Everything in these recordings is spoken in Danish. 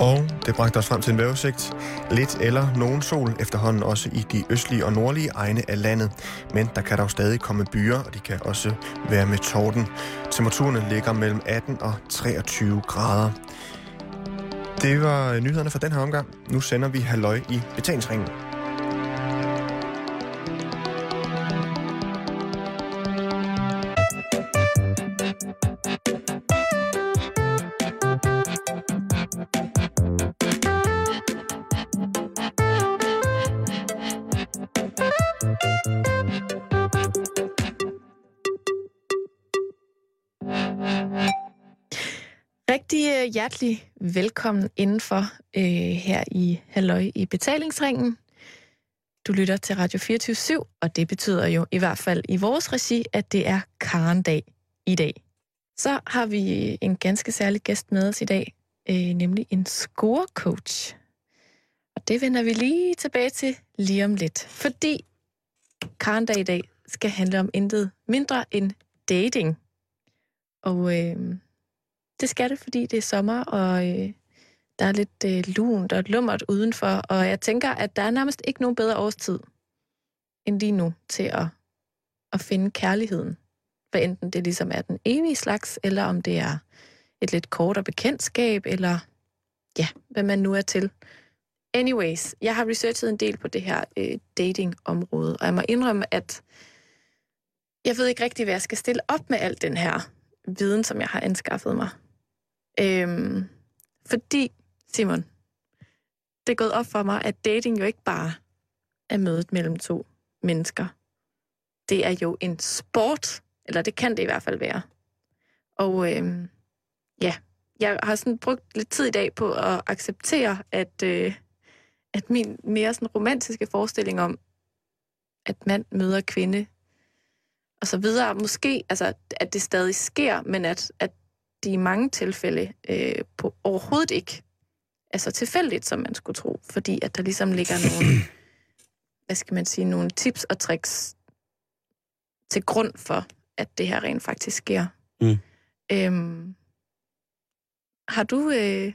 Og det bragte os frem til en vejrudsigt. Lidt eller nogen sol efterhånden også i de østlige og nordlige egne af landet. Men der kan dog stadig komme byer, og de kan også være med torden. Temperaturerne ligger mellem 18 og 23 grader. Det var nyhederne for den her omgang. Nu sender vi halløj i betalingsringen. Hjertelig velkommen indenfor øh, her i Halløj i betalingsringen. Du lytter til Radio 24 og det betyder jo i hvert fald i vores regi, at det er Karendag i dag. Så har vi en ganske særlig gæst med os i dag, øh, nemlig en scorecoach. Og det vender vi lige tilbage til lige om lidt, fordi Karendag i dag skal handle om intet mindre end dating. Og øh, det skal det, fordi det er sommer, og øh, der er lidt øh, lunt og lummert udenfor. Og jeg tænker, at der er nærmest ikke nogen bedre årstid end lige nu til at, at finde kærligheden. Hvad enten det ligesom er den evige slags, eller om det er et lidt kortere bekendtskab, eller ja, hvad man nu er til. Anyways, jeg har researchet en del på det her øh, datingområde, og jeg må indrømme, at jeg ved ikke rigtig, hvad jeg skal stille op med al den her viden, som jeg har anskaffet mig. Øhm, fordi, Simon, det er gået op for mig, at dating jo ikke bare er mødet mellem to mennesker. Det er jo en sport, eller det kan det i hvert fald være. Og øhm, ja, jeg har sådan brugt lidt tid i dag på at acceptere, at, øh, at min mere sådan romantiske forestilling om, at mand møder kvinde, og så videre, måske, altså, at det stadig sker, men at, at de i mange tilfælde øh, på overhovedet ikke er så tilfældigt, som man skulle tro, fordi at der ligesom ligger nogle, hvad skal man sige, nogle tips og tricks til grund for, at det her rent faktisk sker. Mm. Øhm, har du øh,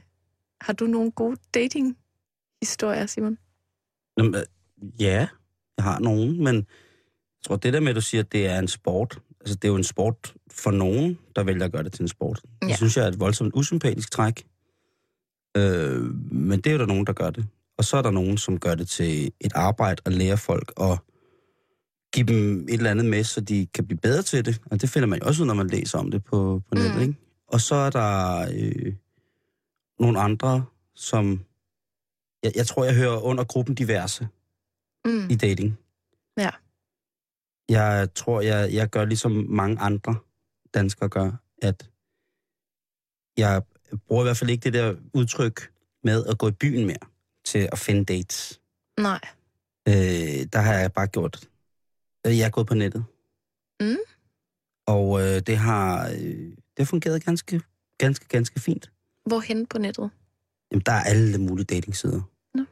har du nogle gode dating historier, Simon? Jamen, øh, ja, jeg har nogen, men jeg tror, det der med, at du siger, at det er en sport, altså det er jo en sport for nogen, der vælger at gøre det til en sport. Ja. Det synes jeg er et voldsomt usympatisk træk. Øh, men det er jo der nogen, der gør det. Og så er der nogen, som gør det til et arbejde at lære folk og give dem et eller andet med, så de kan blive bedre til det. Og det finder man jo også ud, når man læser om det på, på nettet. Mm. Ikke? Og så er der øh, nogle andre, som... Jeg, jeg tror, jeg hører under gruppen diverse Mm. i dating. Ja. Jeg tror, jeg, jeg gør ligesom mange andre danskere gør, at jeg bruger i hvert fald ikke det der udtryk med at gå i byen mere til at finde dates. Nej. Øh, der har jeg bare gjort... øh, Jeg er gået på nettet. Mm. Og øh, det har øh, det har fungeret ganske, ganske, ganske fint. Hvorhen på nettet? Jamen, der er alle mulige datingsider. Nå.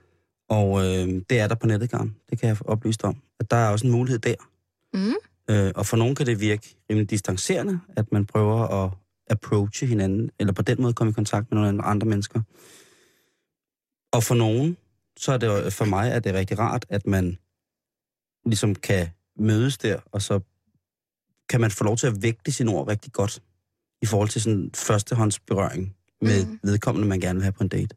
Og øh, det er der på nettet, Karen. Det kan jeg få oplyst om. At der er også en mulighed der. Mm. Øh, og for nogen kan det virke rimelig distancerende, at man prøver at approache hinanden, eller på den måde komme i kontakt med nogle andre mennesker. Og for nogen, så er det for mig er det rigtig rart, at man ligesom kan mødes der, og så kan man få lov til at vægte sine ord rigtig godt i forhold til sådan førstehåndsberøring med mm. vedkommende, man gerne vil have på en date.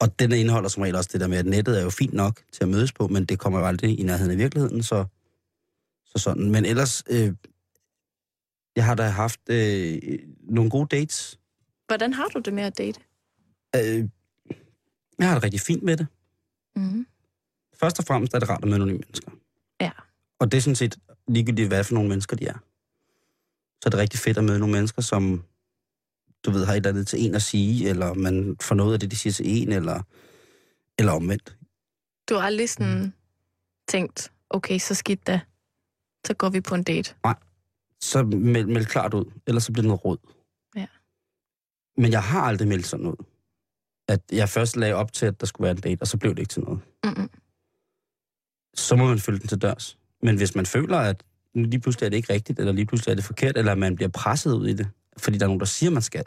Og den indeholder som regel også det der med, at nettet er jo fint nok til at mødes på, men det kommer jo aldrig i nærheden af virkeligheden, så, så sådan. Men ellers, øh, jeg har da haft øh, nogle gode dates. Hvordan har du det med at date? Øh, jeg har det rigtig fint med det. Mm. Først og fremmest er det rart at møde nogle nye mennesker. Ja. Og det er sådan set ligegyldigt, hvad for nogle mennesker de er. Så er det rigtig fedt at møde nogle mennesker, som du ved, har et eller andet til en at sige, eller man får noget af det, de siger til en, eller, eller omvendt. Du har aldrig sådan tænkt, okay, så skidt da. Så går vi på en date. Så meld, meld klart ud, ellers så bliver det noget råd. Ja. Men jeg har aldrig meldt sådan ud. At jeg først lagde op til, at der skulle være en date, og så blev det ikke til noget. Mm-mm. så må man følge den til dørs. Men hvis man føler, at lige pludselig er det ikke rigtigt, eller lige pludselig er det forkert, eller man bliver presset ud i det, fordi der er nogen, der siger, man skal,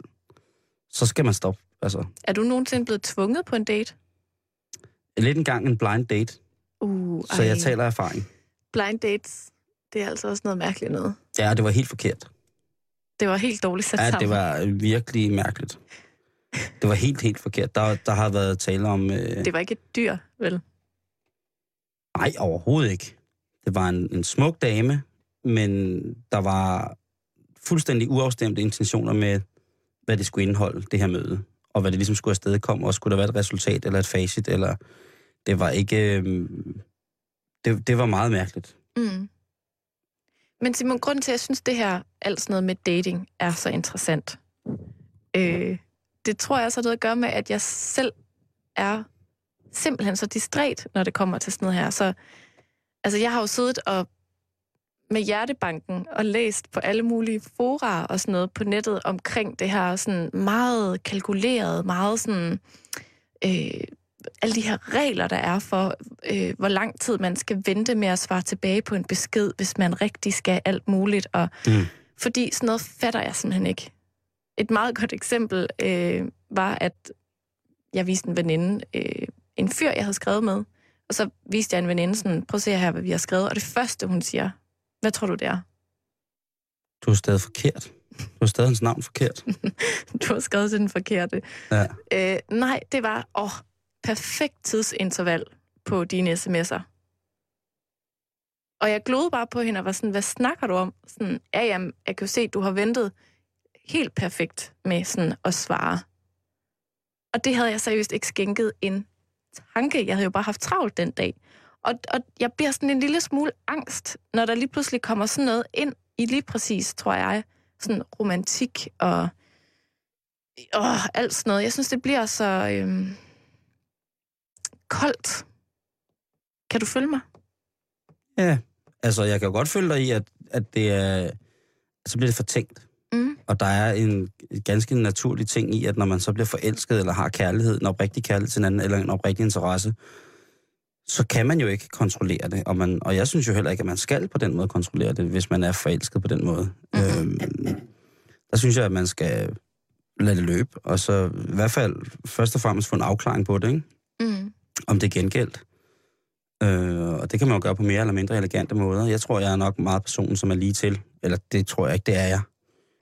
så skal man stoppe. Altså, Er du nogensinde blevet tvunget på en date? lidt engang en blind date, Uh, så jeg taler erfaring. Blind dates, det er altså også noget mærkeligt noget. Ja, det var helt forkert. Det var helt dårligt sat Ja, sammen. det var virkelig mærkeligt. Det var helt, helt forkert. Der, der har været tale om... Øh, det var ikke et dyr, vel? Nej, overhovedet ikke. Det var en, en smuk dame, men der var fuldstændig uafstemte intentioner med, hvad det skulle indeholde, det her møde. Og hvad det ligesom skulle afsted komme, og skulle der være et resultat eller et facit, eller det var ikke... Øh, det, det var meget mærkeligt. Mm. Men Simon, grunden til, at jeg synes, det her alt sådan noget med dating er så interessant, øh, det tror jeg så har noget at gøre med, at jeg selv er simpelthen så distræt, når det kommer til sådan noget her. Så altså, jeg har jo siddet og med hjertebanken og læst på alle mulige fora og sådan noget på nettet omkring det her sådan meget kalkuleret, meget sådan øh, alle de her regler, der er for, øh, hvor lang tid man skal vente med at svare tilbage på en besked, hvis man rigtig skal alt muligt. Og, Mm. Fordi sådan noget fatter jeg simpelthen ikke. Et meget godt eksempel øh, var, at jeg viste en veninde øh, en fyr, jeg havde skrevet med, og så viste jeg en veninde sådan, prøv at se her, hvad vi har skrevet, og det første, hun siger, hvad tror du, det er? Du er stadig forkert. Du har stadig hans navn forkert. Du har skrevet til den forkerte. Ja. Øh, nej, det var, åh, perfekt tidsinterval på dine sms'er. Og jeg glodede bare på hende og var sådan, hvad snakker du om? Sådan, ja, jamen, jeg kan jo se, at du har ventet helt perfekt med sådan at svare. Og det havde jeg seriøst ikke skænket en tanke. Jeg havde jo bare haft travlt den dag. Og, og jeg bliver sådan en lille smule angst, når der lige pludselig kommer sådan noget ind i lige præcis, tror jeg, sådan romantik og åh, alt sådan noget. Jeg synes, det bliver så øhm, koldt. Kan du følge mig? Ja, altså jeg kan jo godt følge dig i, at, at det er, så bliver det fortænkt. Mm. Og der er en ganske naturlig ting i, at når man så bliver forelsket, eller har kærlighed, en oprigtig kærlighed til hinanden, eller en oprigtig interesse, så kan man jo ikke kontrollere det. Og, man, og jeg synes jo heller ikke, at man skal på den måde kontrollere det, hvis man er forelsket på den måde. Mhm. Øhm, der synes jeg, at man skal lade det løbe, og så i hvert fald først og fremmest få en afklaring på det, ikke? Mm. Om det er gengældt. Øh, og det kan man jo gøre på mere eller mindre elegante måder. Jeg tror, jeg er nok meget personen, som er lige til. Eller det tror jeg ikke, det er jeg.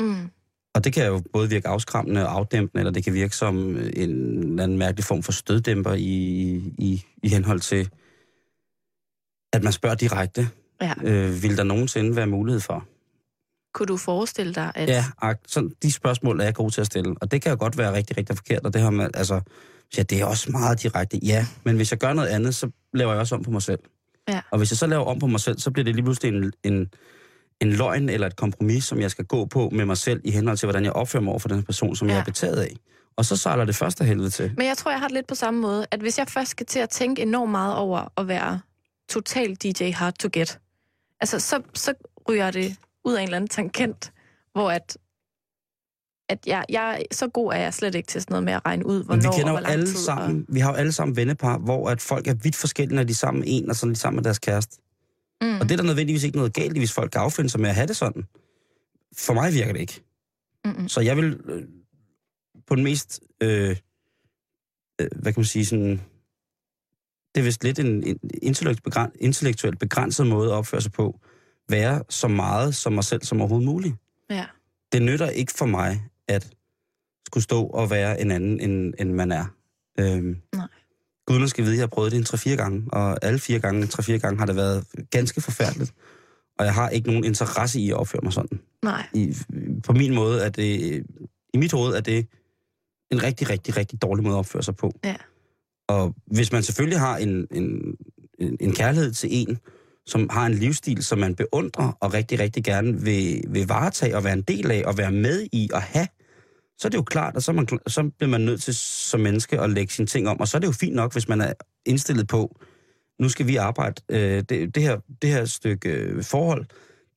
Mm. Og det kan jo både virke afskræmmende og afdæmpende, eller det kan virke som en eller anden mærkelig form for støddæmper i, i, i henhold til, at man spørger direkte, Ja. øh, vil der nogensinde være mulighed for? Kunne du forestille dig, at... Ja, ak- sådan, de spørgsmål er jeg god til at stille, og det kan jo godt være rigtig, rigtig forkert, og det har man, altså, ja, det er også meget direkte, ja, men hvis jeg gør noget andet, så laver jeg også om på mig selv. Ja. Og hvis jeg så laver om på mig selv, så bliver det lige pludselig en, en, en løgn eller et kompromis, som jeg skal gå på med mig selv, i henhold til, hvordan jeg opfører mig over for den person, som ja. Jeg er betaget af. Og så sejler det første helvede til. Men jeg tror, jeg har det lidt på samme måde, at hvis jeg først skal til at tænke enormt meget over at være total DJ hard to get, altså så, så ryger det ud af en eller anden tangent, hvor at, at jeg, jeg, så god er jeg slet ikke til sådan noget med at regne ud, hvornår Men vi kender og hvor alle tid. sammen, vi har jo alle sammen vennepar, hvor at folk er vidt forskellige, når de er sammen med en, og så er de sammen med deres kæreste. Og, mm, Og det er der nødvendigvis ikke noget galt hvis folk kan affinde sig med at have det sådan. For mig virker det ikke. mm, Så jeg vil øh, på den mest, øh, øh, hvad kan man sige, sådan, det er vist lidt en, en intellekt begræn, intellektuelt begrænset måde at opføre sig på, være så meget som mig selv som overhovedet muligt. ja. Det nytter ikke for mig at skulle stå og være en anden, end, end man er. Øhm, Nej. Guderne skal vide, at jeg har prøvet det en 3-4 gange, og alle fire gange, 3-4 gange har det været ganske forfærdeligt. Og jeg har ikke nogen interesse i at opføre mig sådan Nej. i, på min måde er det, i mit hoved er det en rigtig, rigtig, rigtig dårlig måde at opføre sig på. Ja. Og hvis man selvfølgelig har en, en, en, en kærlighed til en, som har en livsstil, som man beundrer og rigtig, rigtig gerne vil, vil varetage og være en del af og være med i og have, så er det jo klart, at så, man, så bliver man nødt til som menneske at lægge sine ting om. Og så er det jo fint nok, hvis man er indstillet på, nu skal vi arbejde, øh, det, det, her, det her stykke øh, forhold,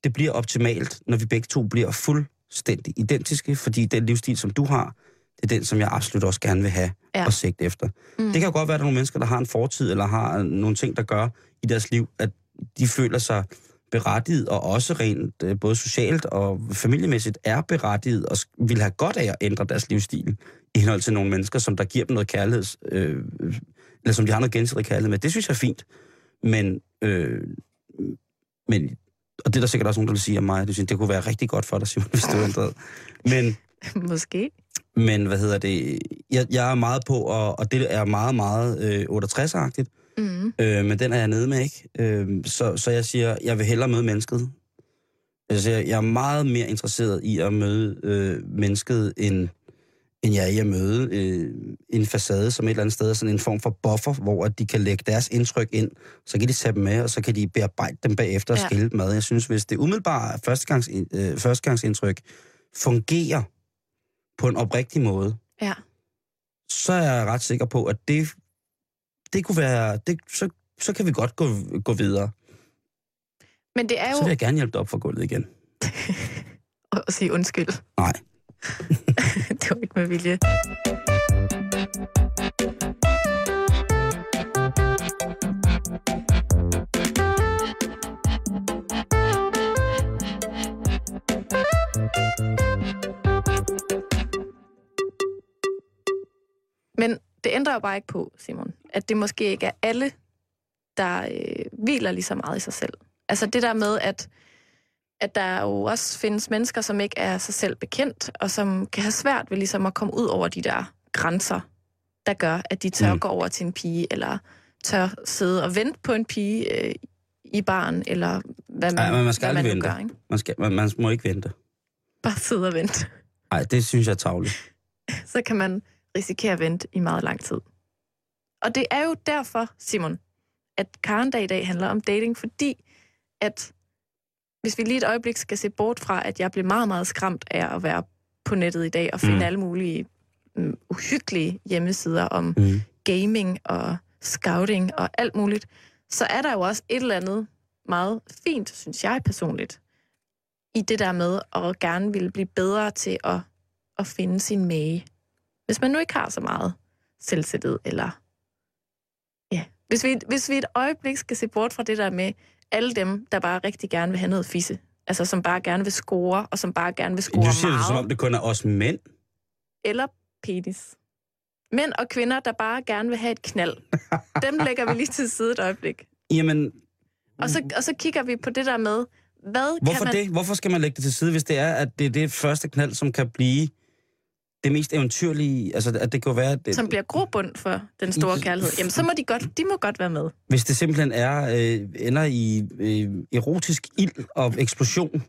det bliver optimalt, når vi begge to bliver fuldstændig identiske, fordi den livsstil, som du har, det er den, som jeg absolut også gerne vil have Ja. og sigte efter. Mm. Det kan jo godt være, at der er nogle mennesker, der har en fortid, eller har nogle ting, der gør i deres liv, at de føler sig berettiget, og også rent øh, både socialt og familiemæssigt er berettiget, og vil have godt af at ændre deres livsstil i henhold til nogle mennesker, som der giver dem noget kærlighed, øh, eller som de har noget gensidig kærlighed med. Det synes jeg er fint. Men, øh, men og det er der sikkert også nogen, der vil sige om mig, det, synes, det kunne være rigtig godt for dig, Simon, hvis du ændrede. Men, Måske. Men hvad hedder det? Jeg, jeg er meget på, og, og det er meget, meget øh, 68-agtigt. Mm. Øh, men den er jeg nede med, ikke? Øh, så, så jeg siger, jeg vil hellere møde mennesket. Altså, jeg, jeg er meget mere interesseret i at møde øh, mennesket, end, end jeg er i at møde øh, en facade som et eller andet sted, sådan en form for buffer, hvor at de kan lægge deres indtryk ind, så kan de tage dem med, og så kan de bearbejde dem bagefter og ja. skille dem ad. Jeg synes, hvis det umiddelbare førstegangs, øh, førstegangsindtryk fungerer på en oprigtig måde, ja. så er jeg ret sikker på, at det, det kunne være, det, så, så kan vi godt gå, gå videre. Men det er jo... Så vil jeg gerne hjælpe dig op for gulvet igen. og sige undskyld. Nej. det var ikke med vilje. Men det ændrer jo bare ikke på, Simon, at det måske ikke er alle, der øh, hviler lige så meget i sig selv. Altså det der med, at, at der jo også findes mennesker, som ikke er sig selv bekendt, og som kan have svært ved ligesom at komme ud over de der grænser, der gør, at de tør mm. gå over til en pige, eller tør sidde og vente på en pige øh, i barn, eller hvad man, Ej, men man skal hvad man vente. gør. Ikke? Man, skal, man, man må ikke vente. Bare sidde og vente. Nej, det synes jeg er tavligt. Så kan man risikere at vente i meget lang tid. Og det er jo derfor, Simon, at Karendag i dag handler om dating, fordi at hvis vi lige et øjeblik skal se bort fra, at jeg blev meget, meget skræmt af at være på nettet i dag og finde mm. alle mulige um, uhyggelige hjemmesider om Mm. gaming og scouting og alt muligt, så er der jo også et eller andet meget fint, synes jeg personligt, i det der med at gerne ville blive bedre til at, at finde sin mage. Hvis man nu ikke har så meget selvtillid, eller hvis vi, hvis vi et øjeblik skal se bort fra det der med alle dem, der bare rigtig gerne vil have noget fisse, altså som bare gerne vil score, og som bare gerne vil score Du siger meget, det, som om det kun er os mænd. eller penis. Mænd og kvinder, der bare gerne vil have et knald. Dem lægger vi lige til side et øjeblik. Jamen, Og så, og så kigger vi på det der med, hvad hvorfor kan man... det? Hvorfor skal man lægge det til side, hvis det er, at det er det første knald, som kan blive det mest eventyrlige? Altså, at det kan være... At det, som bliver grobund for den store kærlighed, jamen så må de godt, de må godt være med. Hvis det simpelthen er, øh, ender i øh, erotisk ild og eksplosion,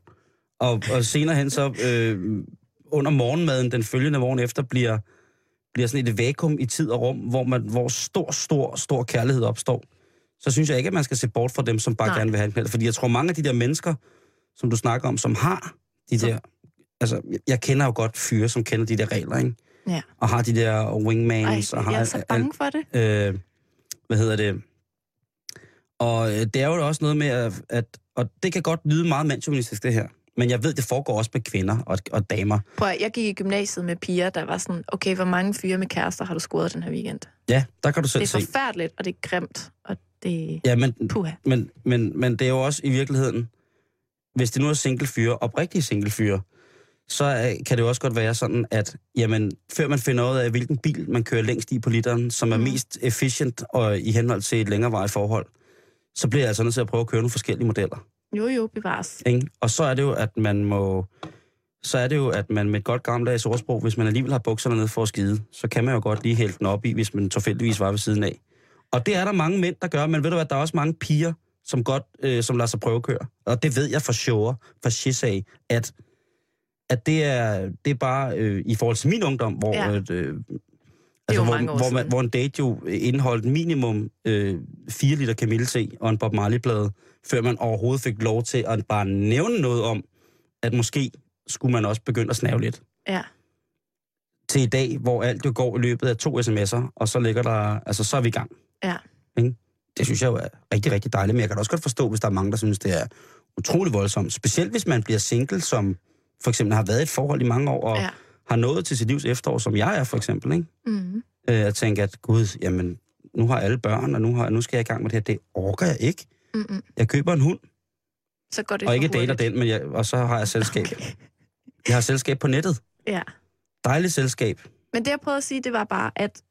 og, og senere hen så øh, under morgenmaden den følgende morgen efter bliver, bliver sådan et vakuum i tid og rum, hvor, man, hvor stor, stor, stor kærlighed opstår, så synes jeg ikke, at man skal se bort fra dem, som bare Nej. Gerne vil have en knald. Fordi jeg tror, mange af de der mennesker, som du snakker om, som har de der... Altså, jeg- kender jo godt fyre, som kender de der regler, ikke? Ja. Og har de der Ej, wingmans, og har jeg er så bange for det. øh, hvad hedder det? Og øh, det er jo også noget med, at, at og det kan godt lyde meget mandsjournalistisk, det her. Men jeg ved, det foregår også med kvinder og, og damer. Prøv, at- jeg gik i gymnasiet med piger, der var sådan, okay, hvor mange fyre med kærester har du scoret den her weekend? Ja, der kan du selv Det er se. forfærdeligt, og det er grimt, og det Ja, men, puha. men, men, men det er jo også i virkeligheden, hvis det nu er single fyre, oprigtige single fyre, så øh, kan det jo også godt være sådan, at jamen, før man finder ud af, hvilken bil man kører længst i på literen, som er Mm. mest efficient og i henhold til et længerevarigt forhold, så bliver jeg altså nødt til at prøve at køre nogle forskellige modeller. Jo, jo, bevares. Ikke? Og så er det jo, at man må... Så er det jo, at man med et godt gammeldags ordsprog, hvis man alligevel har bukserne ned for at skide, så kan man jo godt lige hælde den op i, hvis man tilfældigvis var ved siden af. Og det er der mange mænd, der gør, men ved du hvad, der er også mange piger, som godt, øh, som lader sig prøvekøre. Og det ved jeg for sure, for shit af, at, at det er, det er bare øh, i forhold til min ungdom, hvor, Ja. ja. øh, altså, hvor, hvor, man, hvor en date jo indeholdt minimum øh, 4 liter kamillete og en Bob Marley-plade, før man overhovedet fik lov til at bare nævne noget om, at måske skulle man også begynde at snave lidt. Ja. Til i dag, hvor alt jo går i løbet af to sms'er, og så ligger der, altså så er vi i gang. Ja. Ikke? Det synes jeg jo er rigtig, rigtig dejligt, men jeg kan også godt forstå, hvis der er mange, der synes, det er utrolig voldsomt. Specielt hvis man bliver single, som for eksempel har været i et forhold i mange år, og Ja. har nået til sit livs efterår, som jeg er for eksempel. Ikke? Mm. Øh, at tænke, at gud, jamen, nu har alle børn, og nu, har, nu skal jeg i gang med det her. Det orker jeg ikke. Mm-mm. Jeg køber en hund, Så går det og ikke for dater hurtigt. den, men jeg, og så har jeg selskab. Okay. Jeg har selskab på nettet. Ja. Dejligt selskab. Men det, jeg prøvede at sige, det var bare, at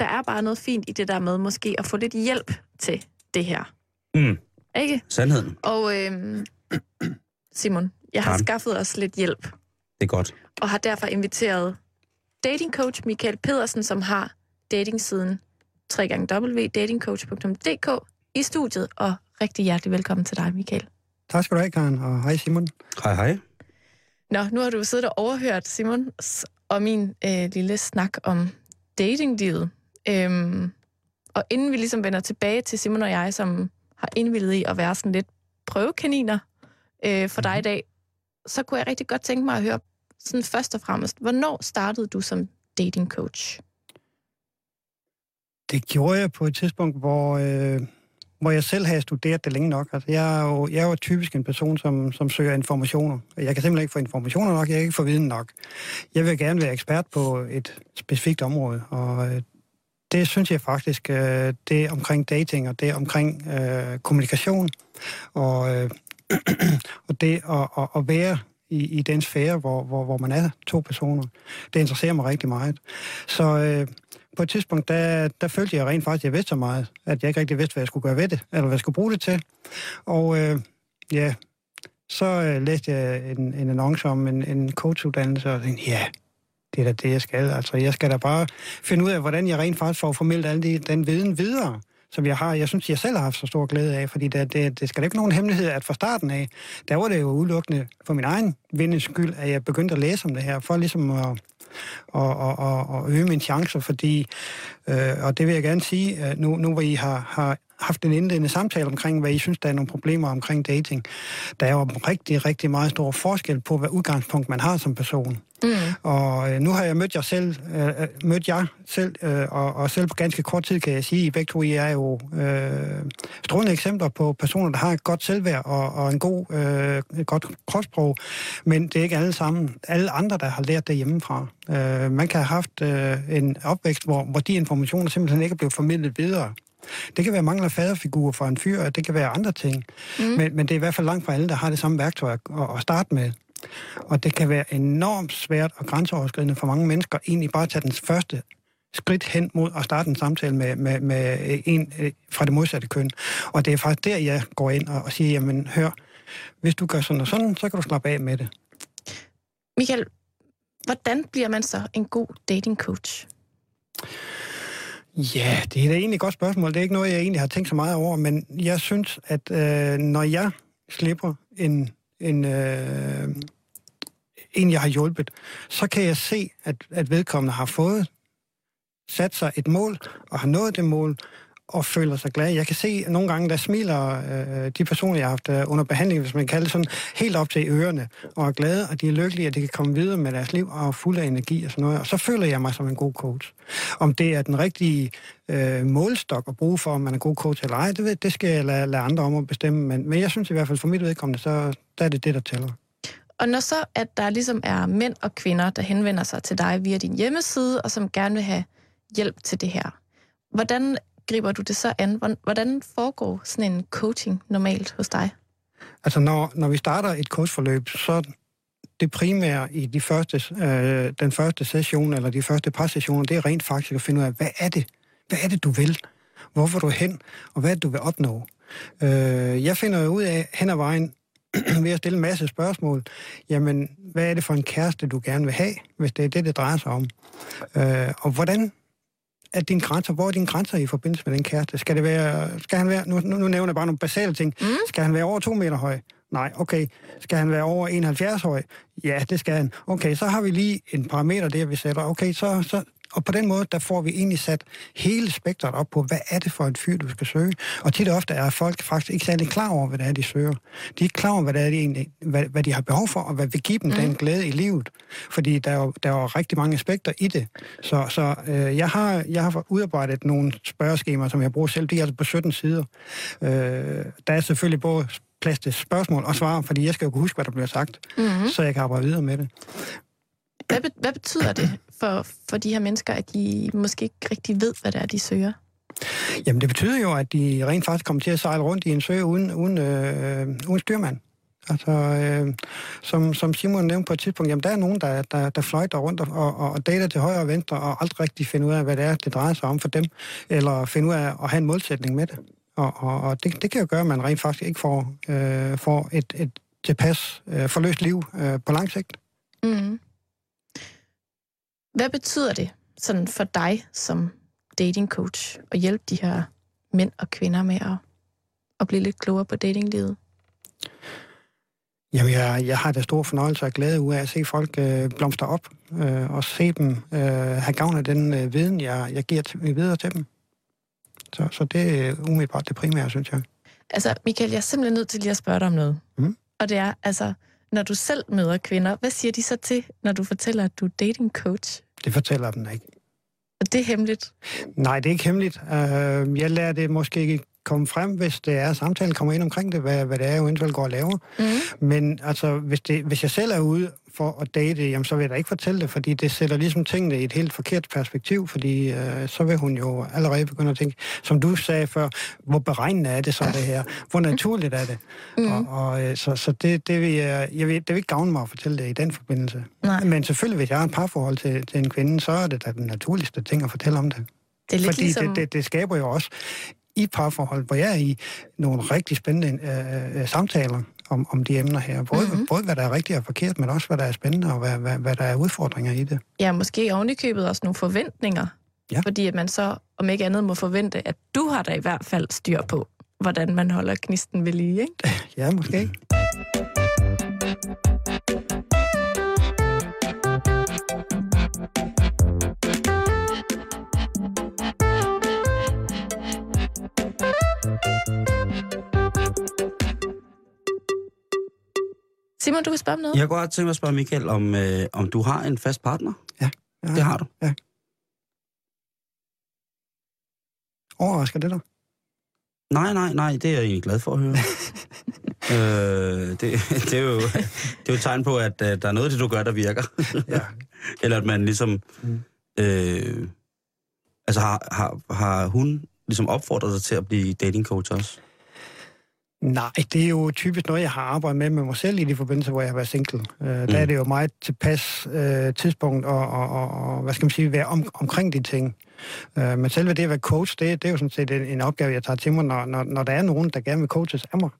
der er bare noget fint i det der med måske at få lidt hjælp til det her. Mm. Ikke? Sandheden. Og øhm, Simon, jeg har Karen. skaffet os lidt hjælp, Det er godt. og har derfor inviteret datingcoach Michael Pedersen, som har datingsiden www.datingcoach.dk i studiet, og rigtig hjertelig velkommen til dig, Michael. Tak skal du have, Karen, og hej Simon. Hej, hej. Nå, nu har du siddet og overhørt Simon og min øh, lille snak om datinglivet. Øhm, og inden vi ligesom vender tilbage til Simon og jeg, som har indvildet i at være sådan lidt prøvekaniner øh, for dig i dag, så kunne jeg rigtig godt tænke mig at høre sådan først og fremmest, hvornår startede du som dating coach? Det gjorde jeg på et tidspunkt, hvor, øh, hvor jeg selv havde studeret det længe nok. Altså, jeg, er jo, jeg er jo typisk en person, som, som søger informationer. Jeg kan simpelthen ikke få informationer nok, jeg kan ikke få viden nok. Jeg vil gerne være ekspert på et specifikt område, og øh, det synes jeg faktisk, øh, det omkring dating og det omkring øh, kommunikation og, øh, og det at, at, at være i, i den sfære, hvor, hvor, hvor man er to personer, det interesserer mig rigtig meget. Så øh, på et tidspunkt, der, der følte jeg rent faktisk, at jeg vidste så meget, at jeg ikke rigtig vidste, hvad jeg skulle gøre ved det, eller hvad jeg skulle bruge det til. Og øh, ja, så øh, læste jeg en, en annonce om en, en coachuddannelse, og tænkte, ja, det er da det, jeg skal. Altså, jeg skal da bare finde ud af, hvordan jeg rent faktisk får formidlet al de, den viden videre, som jeg har. Jeg synes, jeg selv har haft så stor glæde af, fordi det, det, det skal da ikke nogen hemmelighed, at fra starten af, der var det jo udelukkende for min egen vindens skyld, at jeg begyndte at læse om det her, for ligesom at, og, og, og, og øge mine chancer, fordi, øh, og det vil jeg gerne sige, øh, nu, nu hvor I har, har haft en indledende samtale omkring, hvad I synes, der er nogle problemer omkring dating. Der er jo rigtig, rigtig meget stor forskel på, hvad udgangspunkt man har som person. Mm. Og øh, nu har jeg mødt jer selv, øh, øh, mødt jer selv, øh, og, og selv på ganske kort tid kan jeg sige, at I begge to I er jo øh, strålende eksempler på personer, der har et godt selvværd og, og en god, øh, et godt kropssprog, men det er ikke alle sammen, alle andre, der har lært det hjemmefra. Øh, man kan have haft øh, en opvækst, hvor, hvor de informationer simpelthen ikke er blevet formidlet videre. Det kan være mangel af faderfigurer for en fyr, det kan være andre ting. Mm. Men, men det er i hvert fald langt fra alle, der har det samme værktøj at, at starte med. Og det kan være enormt svært og grænseoverskridende for mange mennesker egentlig bare at tage den første skridt hen mod at starte en samtale med, med, med en øh, fra det modsatte køn. Og det er faktisk der, jeg går ind og, og siger, jamen hør, hvis du gør sådan og sådan, så kan du slappe af med det. Michael, hvordan bliver man så en god datingcoach? Ja, det er da egentlig et godt spørgsmål. Det er ikke noget, jeg egentlig har tænkt så meget over, men jeg synes, at øh, når jeg slipper en, en, øh, en, jeg har hjulpet, så kan jeg se, at, at vedkommende har fået sat sig et mål, og har nået det mål, og føler sig glad. Jeg kan se at nogle gange, der smiler øh, de personer, jeg har haft øh, under behandling, hvis man kan det sådan, helt op til ørerne, og er glade, og de er lykkelige, at de kan komme videre med deres liv, og er fuld af energi og sådan noget. Og så føler jeg mig som en god coach. Om det er den rigtige øh, målstok at bruge for, om man er god coach eller ej, det, ved, det skal jeg lade, lade andre om at bestemme. Men, men jeg synes i hvert fald, for mit vedkommende, så der er det det, der tæller. Og når så, at der ligesom er mænd og kvinder, der henvender sig til dig via din hjemmeside, og som gerne vil have hjælp til det her, hvordan griber du det så an? Hvordan foregår sådan en coaching normalt hos dig? Altså, når, når vi starter et coachforløb, så det primære i de første, øh, den første session, eller de første par sessioner, det er rent faktisk at finde ud af, hvad er det? Hvad er det, du vil? Hvor vil du hen? Og hvad er det, du vil opnå? Øh, jeg finder jo ud af hen ad vejen, ved at stille en masse spørgsmål, jamen, hvad er det for en kæreste, du gerne vil have, hvis det er det, det drejer sig om? Øh, og hvordan er dine grænser? Hvor er dine grænser i forbindelse med den kæreste? Skal, det være, skal han være, nu, nu, nu nævner jeg bare nogle basale ting. Mm. Skal han være over to meter høj? Nej, okay. Skal han være over 71 høj? Ja, det skal han. Okay, så har vi lige en parameter der, vi sætter. Okay, så, så, og på den måde, der får vi egentlig sat hele spektret op på, hvad er det for en fyr, du skal søge. Og tit og ofte er folk faktisk ikke særlig klar over, hvad det er, de søger. De er ikke klar over, hvad, det er, de, egentlig, hvad, hvad de har behov for, og hvad vil give dem mm. den glæde i livet. Fordi der er, jo, der er jo rigtig mange aspekter i det. Så, så øh, jeg, har, jeg har udarbejdet nogle spørgeskemaer, som jeg bruger selv. De er altså på 17 sider. Øh, der er selvfølgelig både plads til spørgsmål og svar, fordi jeg skal jo kunne huske, hvad der bliver sagt, mm-hmm. så jeg kan arbejde videre med det. Hvad, be- hvad betyder det for, for de her mennesker, at de måske ikke rigtig ved, hvad det er, de søger? Jamen, det betyder jo, at de rent faktisk kommer til at sejle rundt i en sø uden, uden, øh, uden styrmand. Altså, øh, som, som Simon nævnte på et tidspunkt, jamen der er nogen, der, der, der fløjter rundt og, og, og dater til højre og venstre, og aldrig rigtig finder ud af, hvad det er, det drejer sig om for dem, eller finder ud af at have en målsætning med det. Og, og, og det, det kan jo gøre, at man rent faktisk ikke får, øh, får et, et tilpas øh, forløst liv øh, på lang sigt. Mm. Hvad betyder det sådan for dig som dating coach at hjælpe de her mænd og kvinder med at, at blive lidt klogere på datinglivet? Jamen, jeg, jeg har da stor fornøjelse og glæde ud af at se folk øh, blomstre op, øh, og se dem øh, have gavn af den øh, viden, jeg, jeg giver til, videre til dem. Så, så det er umiddelbart det primære, synes jeg. Altså, Michael, jeg er simpelthen nødt til lige at spørge dig om noget. Mm. Og det er, altså, når du selv møder kvinder, hvad siger de så til, når du fortæller, at du er dating coach? Det fortæller dem ikke. Og det er hemmeligt? Nej, det er ikke hemmeligt. Uh, jeg lærer det måske ikke komme frem, hvis det er, samtalen kommer ind omkring det, hvad, hvad det er, jeg eventuelt går og laver. Mm. Men altså, hvis, det, hvis jeg selv er ude for at date, jamen, så vil jeg da ikke fortælle det, fordi det sætter ligesom tingene i et helt forkert perspektiv, fordi øh, så vil hun jo allerede begynde at tænke, som du sagde før, hvor beregnende er det så det her? Hvor naturligt er det? Mm. Og, og, øh, så så det, det, vil jeg, jeg vil, det vil ikke gavne mig at fortælle det i den forbindelse. Nej. Men selvfølgelig, hvis jeg har et parforhold til, til en kvinde, så er det da den naturligste ting at fortælle om det. Det er lidt Fordi ligesom... det, det, det skaber jo også i parforhold, hvor jeg er i nogle rigtig spændende øh, øh, samtaler om, om de emner her. Både, mm-hmm. både hvad der er rigtigt og forkert, men også hvad der er spændende og hvad, hvad, hvad der er udfordringer i det. Ja, måske ovenikøbet også nogle forventninger. Ja. Fordi at man så, om ikke andet, må forvente, at du har da i hvert fald styr på, hvordan man holder knisten ved lige, ikke? Ja, måske. Simon, du vil spørge om noget? Jeg går godt tænke mig at spørge Michael, om, øh, om du har en fast partner? Ja. Det har du? Ja. Overrasker det dig? Nej, nej, nej, det er jeg egentlig glad for at høre. øh, det, det, er jo, det er jo et tegn på, at uh, der er noget af det, du gør, der virker. ja. Eller at man ligesom... Mm. Øh, altså har, har, har hun ligesom opfordret dig til at blive dating coach også? Nej, det er jo typisk noget, jeg har arbejdet med med mig selv i de forbindelser, hvor jeg har været single. Uh, mm. Der er det jo meget tilpas uh, tidspunkt og, og, og, og, hvad skal man sige, være om, omkring de ting. Uh, men selve det at være coach, det, det er jo sådan set en, en opgave, jeg tager til mig, når, når, når der er nogen, der gerne vil coaches af mig.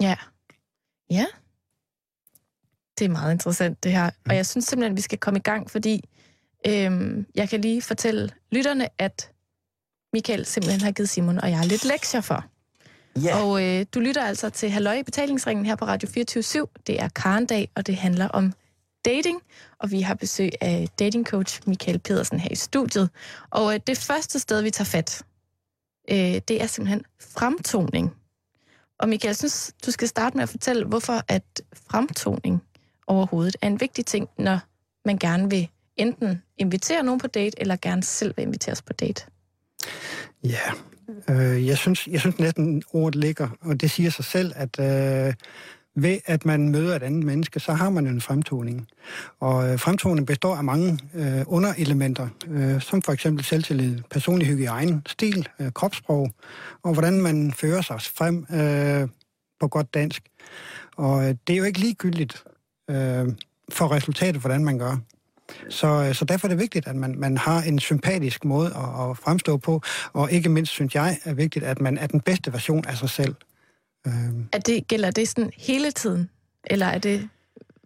Ja. Ja. Det er meget interessant, det her. Mm. Og jeg synes simpelthen, at vi skal komme i gang, fordi øhm, jeg kan lige fortælle lytterne, at Michael simpelthen har givet Simon og jeg lidt lektier for. Yeah. Og øh, du lytter altså til Halløj i betalingsringen her på Radio 24 Det er Karendag, og det handler om dating. Og vi har besøg af datingcoach Michael Pedersen her i studiet. Og øh, det første sted, vi tager fat, øh, det er simpelthen fremtoning. Og Michael, jeg synes, du skal starte med at fortælle, hvorfor at fremtoning overhovedet er en vigtig ting, når man gerne vil enten invitere nogen på date, eller gerne selv vil inviteres på date. Ja, Øh, jeg, synes, jeg synes næsten ordet ligger, og det siger sig selv, at øh, ved at man møder et andet menneske, så har man en fremtoning. Og øh, fremtoning består af mange øh, underelementer, øh, som for eksempel selvtillid, personlig hygiejne, stil, øh, kropssprog, og hvordan man fører sig frem øh, på godt dansk. Og øh, det er jo ikke ligegyldigt øh, for resultatet, hvordan man gør. Så, øh, så derfor er det vigtigt, at man, man har en sympatisk måde at, at fremstå på, og ikke mindst synes jeg er vigtigt, at man er den bedste version af sig selv. Øhm. Er det, gælder det sådan hele tiden, eller er det,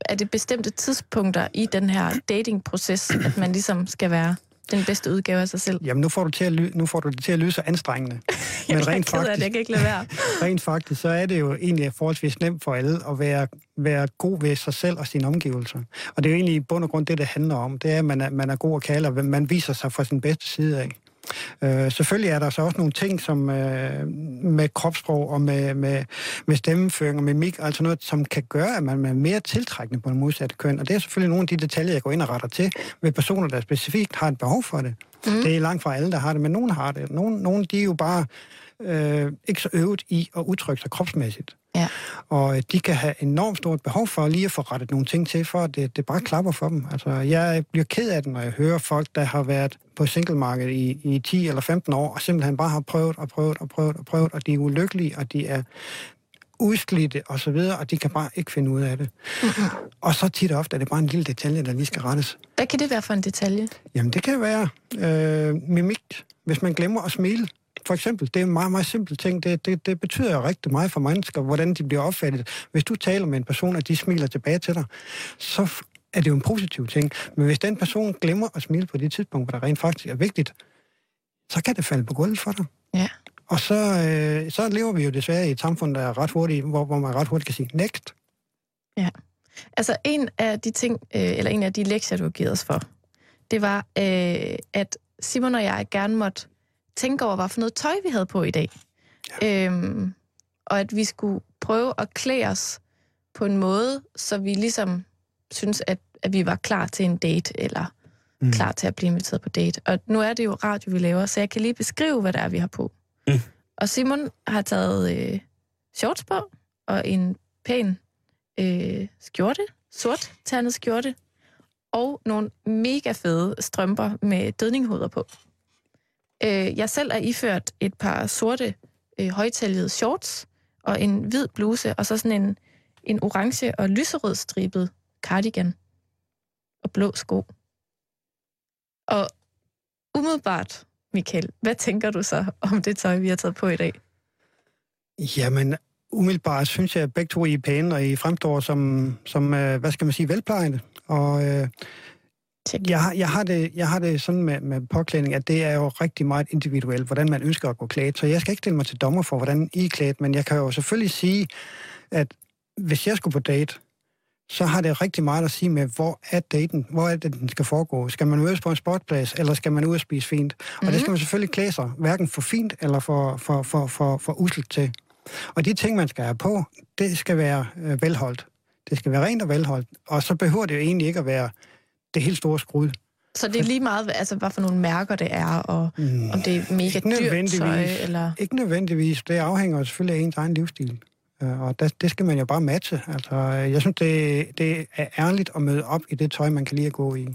er det bestemte tidspunkter i den her datingproces, at man ligesom skal være den bedste udgave af sig selv. Jamen, nu får du, til at ly- nu får du det til at lyde så anstrengende. Men rent faktisk, at jeg kan ikke lade være. rent faktisk, så er det jo egentlig forholdsvis nemt for alle at være, være god ved sig selv og sine omgivelser. Og det er jo egentlig i bund og grund det, det handler om. Det er, at man er, man er god at kalde, og man viser sig fra sin bedste side af. Øh, selvfølgelig er der så også nogle ting som øh, med kropssprog og med, med, med stemmeføring og mimik, altså noget, som kan gøre, at man er mere tiltrækkende på en modsatte køn. Og det er selvfølgelig nogle af de detaljer, jeg går ind og retter til ved personer, der specifikt har et behov for det. Mm. Det er langt fra alle, der har det, men nogen har det. Nogle, nogle de er jo bare øh, ikke så øvet i at udtrykke sig kropsmæssigt. Ja. Og øh, de kan have enormt stort behov for lige at få rettet nogle ting til, for at det, det bare klapper for dem. Altså, jeg bliver ked af det, når jeg hører folk, der har været på singlemarkedet i, i 10 eller 15 år, og simpelthen bare har prøvet og prøvet og prøvet og prøvet, og de er ulykkelige, og de er udslidte og så videre, og de kan bare ikke finde ud af det. Mm-hmm. Og så tit og ofte er det bare en lille detalje, der lige skal rettes. Hvad kan det være for en detalje? Jamen, det kan være øh, mimik, hvis man glemmer at smile. For eksempel, det er en meget, meget simpel ting. Det, det, det betyder jo rigtig meget for mennesker, hvordan de bliver opfattet. Hvis du taler med en person, og de smiler tilbage til dig, så er det jo en positiv ting. Men hvis den person glemmer at smile på det tidspunkt, hvor der rent faktisk er vigtigt, så kan det falde på gulvet for dig. Ja. Og så, øh, så lever vi jo desværre i et samfund, der er ret hurtigt, hvor, hvor man ret hurtigt kan sige, next. Ja. Altså en af de ting, øh, eller en af de lektier, du har givet os for, det var, øh, at Simon og jeg gerne måtte tænke over, hvad for noget tøj vi havde på i dag. Ja. Øhm, og at vi skulle prøve at klæde os på en måde, så vi ligesom synes, at, at vi var klar til en date, eller mm. klar til at blive inviteret på date. Og nu er det jo radio, vi laver, så jeg kan lige beskrive, hvad det er, vi har på. Mm. Og Simon har taget øh, shorts på, og en pæn øh, skjorte, sort ternet skjorte, og nogle mega fede strømper med dødninghoveder på. Øh, jeg selv er iført et par sorte øh, højtaljede shorts, og en hvid bluse, og så sådan en, en orange og lyserød stribet cardigan og blå sko. Og umiddelbart, Michael, hvad tænker du så om det tøj, vi har taget på i dag? Jamen, umiddelbart synes jeg, at begge to I er pæne, og I fremstår som, som øh, hvad skal man sige, velplejende. Og øh, jeg, jeg, har det, jeg har det sådan med, med påklædning, at det er jo rigtig meget individuelt, hvordan man ønsker at gå klædt. Så jeg skal ikke stille mig til dommer for, hvordan I er klædt, men jeg kan jo selvfølgelig sige, at hvis jeg skulle på date, så har det rigtig meget at sige med, hvor er daten, hvor er det, den skal foregå. Skal man mødes på en sportplads, eller skal man ud og spise fint? Mm-hmm. Og det skal man selvfølgelig klæde sig, hverken for fint eller for, for, for, for, for usselt til. Og de ting, man skal have på, det skal være øh, velholdt. Det skal være rent og velholdt. Og så behøver det jo egentlig ikke at være det helt store skrud. Så det er lige meget, altså, hvad for nogle mærker det er, og mm, om det er mega dyrt tøj, eller... Ikke nødvendigvis. Det afhænger selvfølgelig af ens egen livsstil. Øh, og det, det skal man jo bare matche. Altså, jeg synes, det, det er ærligt at møde op i det tøj, man kan lide at gå i.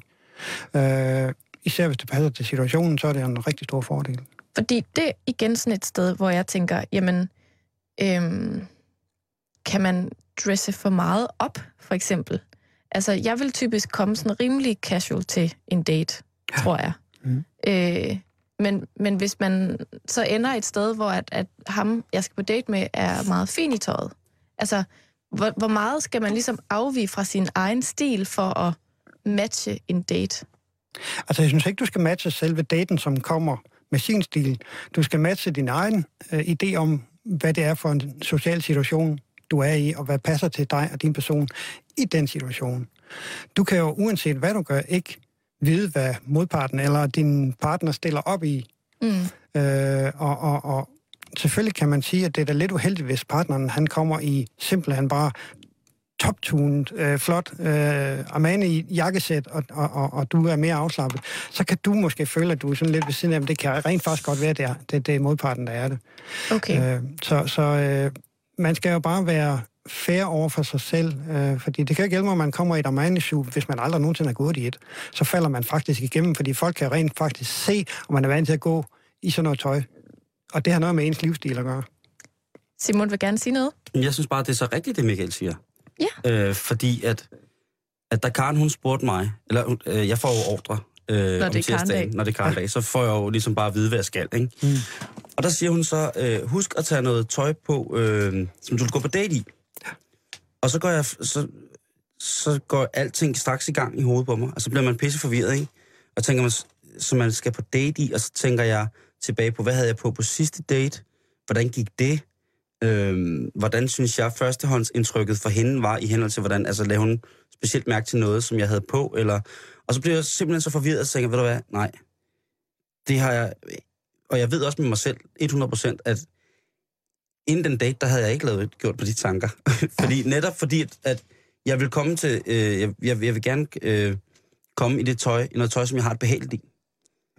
Uh, især hvis det passer til situationen, så er det en rigtig stor fordel. Fordi det er igen sådan et sted, hvor jeg tænker, jamen, øhm, kan man dresse for meget op, for eksempel? Altså, jeg vil typisk komme sådan rimelig casual til en date, ja. tror jeg. Mm. Øh, men, men hvis man så ender et sted, hvor at, at ham, jeg skal på date med, er meget fin i tøjet, altså, hvor, hvor meget skal man ligesom afvige fra sin egen stil for at matche en date? Altså, jeg synes ikke, du skal matche selve daten, som kommer med sin stil. Du skal matche din egen øh, idé om, hvad det er for en social situation, du er i, og hvad passer til dig og din person i den situation. Du kan jo, uanset hvad du gør, ikke vide, hvad modparten eller din partner stiller op i. Mm. Øh, og, og, og selvfølgelig kan man sige, at det er da lidt uheldigt, hvis partneren han kommer i simpelthen bare toptunet, øh, flot øh, Armani i jakkesæt, og, og, og, og du er mere afslappet, så kan du måske føle, at du er sådan lidt ved siden af, det kan rent faktisk godt være, det er, det, det er modparten, der er det. Okay. Øh, så så øh, man skal jo bare være fair over for sig selv, øh, fordi det kan ikke hjælpe, at man kommer i et armani hvis man aldrig nogensinde har gået i et. Så falder man faktisk igennem, fordi folk kan rent faktisk se, om man er vant til at gå i sådan noget tøj. Og det har noget med ens livsstil at gøre. Simon vil gerne sige noget. Jeg synes bare, det er så rigtigt, det Michael siger. Ja. Øh, fordi at, at da Karen hun spurgte mig, eller øh, jeg får jo ordre øh, når det om tirsdagen, når det er Karen dag, så får jeg jo ligesom bare at vide, hvad jeg skal. Ikke? Mm. Og der siger hun så, øh, husk at tage noget tøj på, øh, som du vil gå på date i. Og så går jeg, så, så går alting straks i gang i hovedet på mig, og så bliver man pisse forvirret, ikke? Og tænker man, så man skal på date i, og så tænker jeg tilbage på, hvad havde jeg på på sidste date? Hvordan gik det? Øhm, hvordan synes jeg førstehåndsindtrykket for hende var i henhold til, hvordan, altså lavede hun specielt mærke til noget, som jeg havde på, eller... Og så bliver jeg simpelthen så forvirret, og tænker, ved du hvad, nej, det har jeg... Og jeg ved også med mig selv, 100%, at inden den date, der havde jeg ikke lavet, gjort på de tanker. fordi netop fordi, at jeg vil komme til, øh, jeg, jeg, jeg vil gerne øh, komme i det tøj, i noget tøj, som jeg har et behageligt i.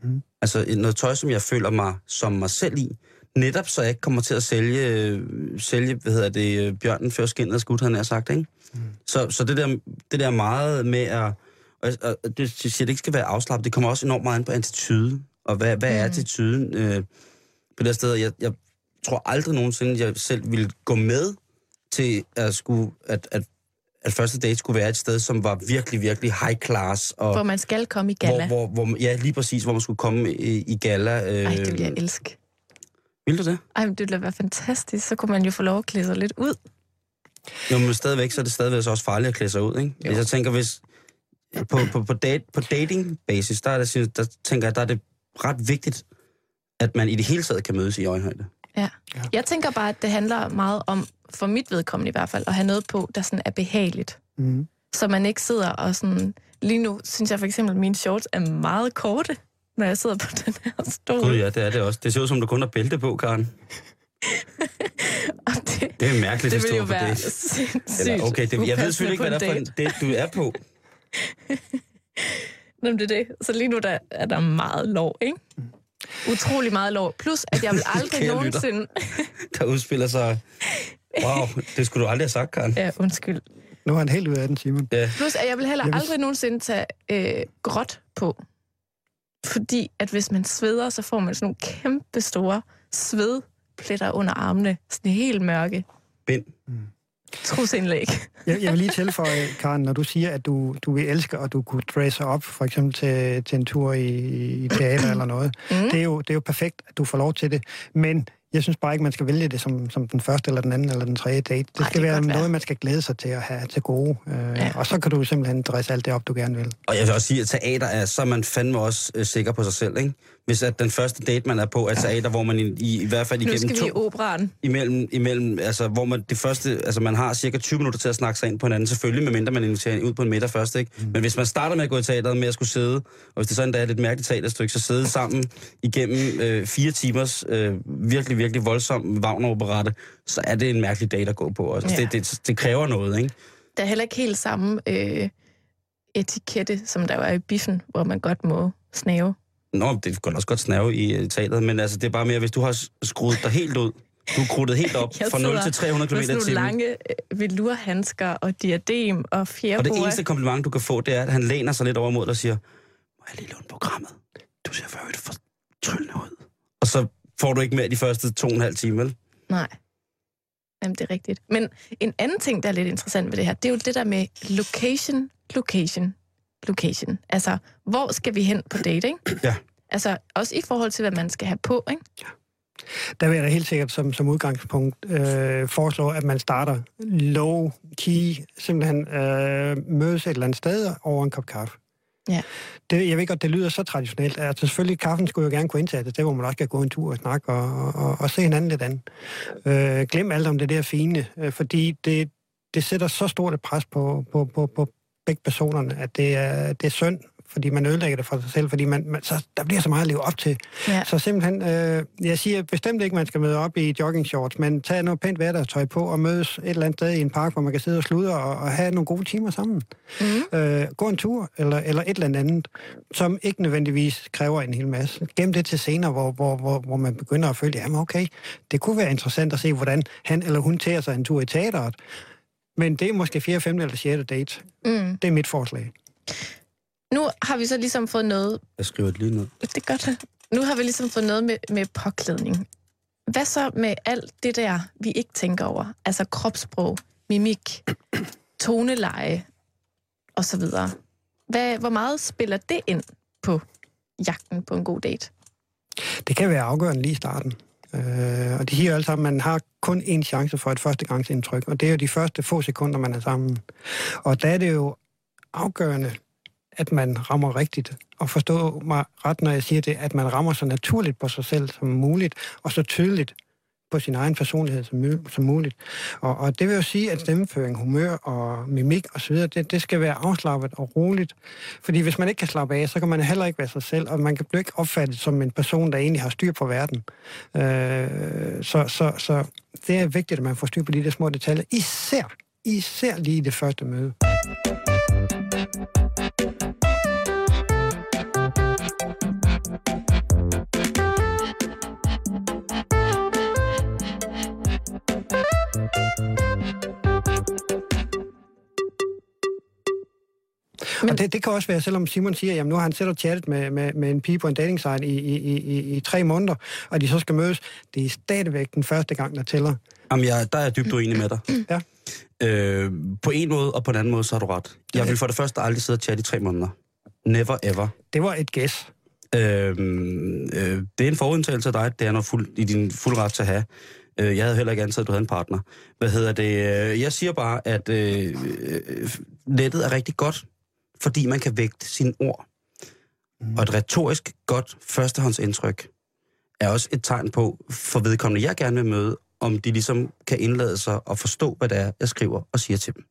Mm. Altså noget tøj, som jeg føler mig som mig selv i. Netop så jeg ikke kommer til at sælge, øh, sælge hvad hedder det, øh, bjørnen før skinnet skudt, han har sagt, ikke? Mm. Så, så det, der, det der meget med at, og, og det siger, det ikke skal være afslappet, det kommer også enormt meget an på attitude, og hvad, hvad mm. er attituden øh, på det sted. Jeg, jeg tror aldrig nogensinde, jeg selv ville gå med til at, skulle, at, at, at første date skulle være et sted, som var virkelig, virkelig high class. Og Hvor man skal komme i gala. Hvor, hvor, hvor, ja, lige præcis, hvor man skulle komme i, i gala. Øh, Ej, det vil jeg elske. Vil du det? Ej, men det ville være fantastisk. Så kunne man jo få lov at klæde sig lidt ud. Jo, men stadigvæk, så er det stadigvæk også farligt at klæde sig ud, ikke? Jo. Hvis jeg tænker, hvis på, på, på, date, på dating-basis, der, er det, der tænker jeg, der er det ret vigtigt, at man i det hele taget kan mødes i øjenhøjde. Ja. Jeg tænker bare, at det handler meget om, for mit vedkommende i hvert fald, at have noget på, der sådan er behageligt. Mm. Så man ikke sidder og sådan... Lige nu synes jeg for eksempel, at mine shorts er meget korte, når jeg sidder på den her stol. Gud ja, det er det også. Det ser ud som, du kun har bælte på, Karen. Det, Det er en mærkelig det vil jo være det. sindssygt Eller, okay, det, jeg ved selvfølgelig ikke, hvad det er for en date. du er på. Nå, men det er det. Så lige nu der er der meget lov, ikke? Utrolig meget lov. Plus, at jeg vil aldrig Kære lytter. nogensinde... Der udspiller sig... Wow, det skulle du aldrig have sagt, Karen. Ja, undskyld. Nu er han helt ud af den, Simon. Ja. Plus, at jeg vil heller Jeg vil- aldrig nogensinde tage øh, gråt på. Fordi at hvis man sveder, så får man sådan nogle kæmpe store svedpletter under armene. Sådan helt mørke. Bind. Trusindlæg. Jeg, jeg vil lige tilføje, Karen, når du siger, at du, du vil elske, og du kunne dresse op, for eksempel til, til en tur i, i teater eller noget. Mm. Det, er jo, det er jo perfekt, at du får lov til det. Men jeg synes bare ikke, man skal vælge det som, som den første, eller den anden, eller den tredje date. Det Ej, skal det være noget, man skal glæde sig til at have til gode. Øh, ja. Og så kan du simpelthen dresse alt det op, du gerne vil. Og jeg vil også sige, at teater er, så er man fandme også øh, sikker på sig selv, ikke? Hvis at den første date, man er på, er teater, hvor man i, i, i hvert fald Nu igennem skal to... vi i operan. imellem, imellem, altså, hvor man det første, altså man har cirka 20 minutter til at snakke sig ind på hinanden, selvfølgelig, medmindre man inviterer ud på en middag først, ikke? Mm. Men hvis man starter med at gå i teateret med at skulle sidde, og hvis det sådan der er et lidt mærkeligt teaterstykke, så sidde sammen igennem øh, fire timers øh, virkelig, virkelig voldsom Wagner-operette, så er det en mærkelig date at gå på. Altså, Ja. det, det, det, kræver noget, ikke? Der er heller ikke helt samme øh, etikette, som der var i biffen, hvor man godt må snave. Nå, det kan også godt snave i øh, teateret, men altså, det er bare mere, hvis du har skruet dig helt ud, du er krudtet helt op fra 0 sidder til 300 km i timen. lange øh, velurhandsker og diadem og Og det eneste kompliment, du kan få, det er, at han læner sig lidt over mod dig og siger, må jeg lige låne programmet? Du ser for øvrigt fortryllende ud. Og så får du ikke mere de første to og en halv time, vel? Nej. Jamen, det er rigtigt. Men en anden ting, der er lidt interessant ved det her, det er jo det der med location, location, location. Altså, hvor skal vi hen på date, ikke? Ja. Altså, også i forhold til, hvad man skal have på, ikke? Der vil jeg da helt sikkert som, som udgangspunkt øh, foreslå, at man starter low-key, simpelthen øh, mødes et eller andet sted over en kop kaffe. Ja. Det, jeg ved godt, det lyder så traditionelt. Altså selvfølgelig, kaffen skulle jo gerne kunne indtage det, hvor man også kan gå en tur og snakke og, og, og se hinanden lidt andet. Øh, glem alt om det der fine, øh, fordi det, det sætter så stort et pres på, på, på, på begge personerne, at det er, det er synd, fordi man ødelægger det for sig selv, fordi man, man, så, der bliver så meget at leve op til. Ja. Så simpelthen, øh, jeg siger bestemt ikke, man skal møde op i jogging shorts, men tage noget pænt hverdagstøj på og mødes et eller andet sted i en park, hvor man kan sidde og sludre og, og have nogle gode timer sammen. Mm. Øh, gå en tur eller, eller et eller andet, som ikke nødvendigvis kræver en hel masse. Gem det til senere, hvor, hvor, hvor, hvor man begynder at føle, jamen okay, det kunne være interessant at se, hvordan han eller hun tager sig en tur i teateret. Men det er måske 4., 5. eller 6. date. Mm. Det er mit forslag. Nu har vi så ligesom fået noget... Jeg skriver det lige ned. Det er godt. Nu har vi ligesom fået noget med, med påklædning. Hvad så med alt det der, vi ikke tænker over? Altså kropssprog, mimik, toneleje og så videre. Hvad, hvor meget spiller det ind på jagten på en god date? Det kan være afgørende lige i starten. Øh, og de siger jo alle sammen, at man har kun én chance for et førstegangsindtryk, og det er jo de første få sekunder, man er sammen. Og der er det jo afgørende, at man rammer rigtigt. Og forstå mig ret, når jeg siger det, at man rammer så naturligt på sig selv som muligt, og så tydeligt på sin egen personlighed som, som muligt. Og, og det vil jo sige, at stemmeføring, humør og mimik osv., det, det skal være afslappet og roligt. Fordi hvis man ikke kan slappe af, så kan man heller ikke være sig selv, og man kan blive ikke opfattet som en person, der egentlig har styr på verden. Øh, så, så, så det er vigtigt, at man får styr på de der små detaljer, især, især lige i det første møde. Men... Og det, det kan også være, selvom Simon siger, at nu har han selv chattet med, med, med en pige på en dating site i, i, i, i, i tre måneder, og de så skal mødes. Det er stadigvæk den første gang, der tæller. Jamen, jeg, der er jeg dybt uenig med dig. Ja. Øh, på en måde, og på en anden måde, så har du ret. Jeg vil for det første aldrig sidde og chatte i tre måneder. Never ever. Det var et gæs. Øh, øh, det er en forudtagelse af dig. Det er noget fuld, i din fuld ret til at have. Øh, jeg havde heller ikke antaget, at du havde en partner. Hvad hedder det? Øh, jeg siger bare, at øh, øh, nettet er rigtig godt, fordi man kan vægte sine ord. Mm. Og et retorisk godt førstehåndsindtryk er også et tegn på, for vedkommende, jeg gerne vil møde, om de ligesom kan indlade sig og forstå, hvad det er, jeg skriver og siger til dem.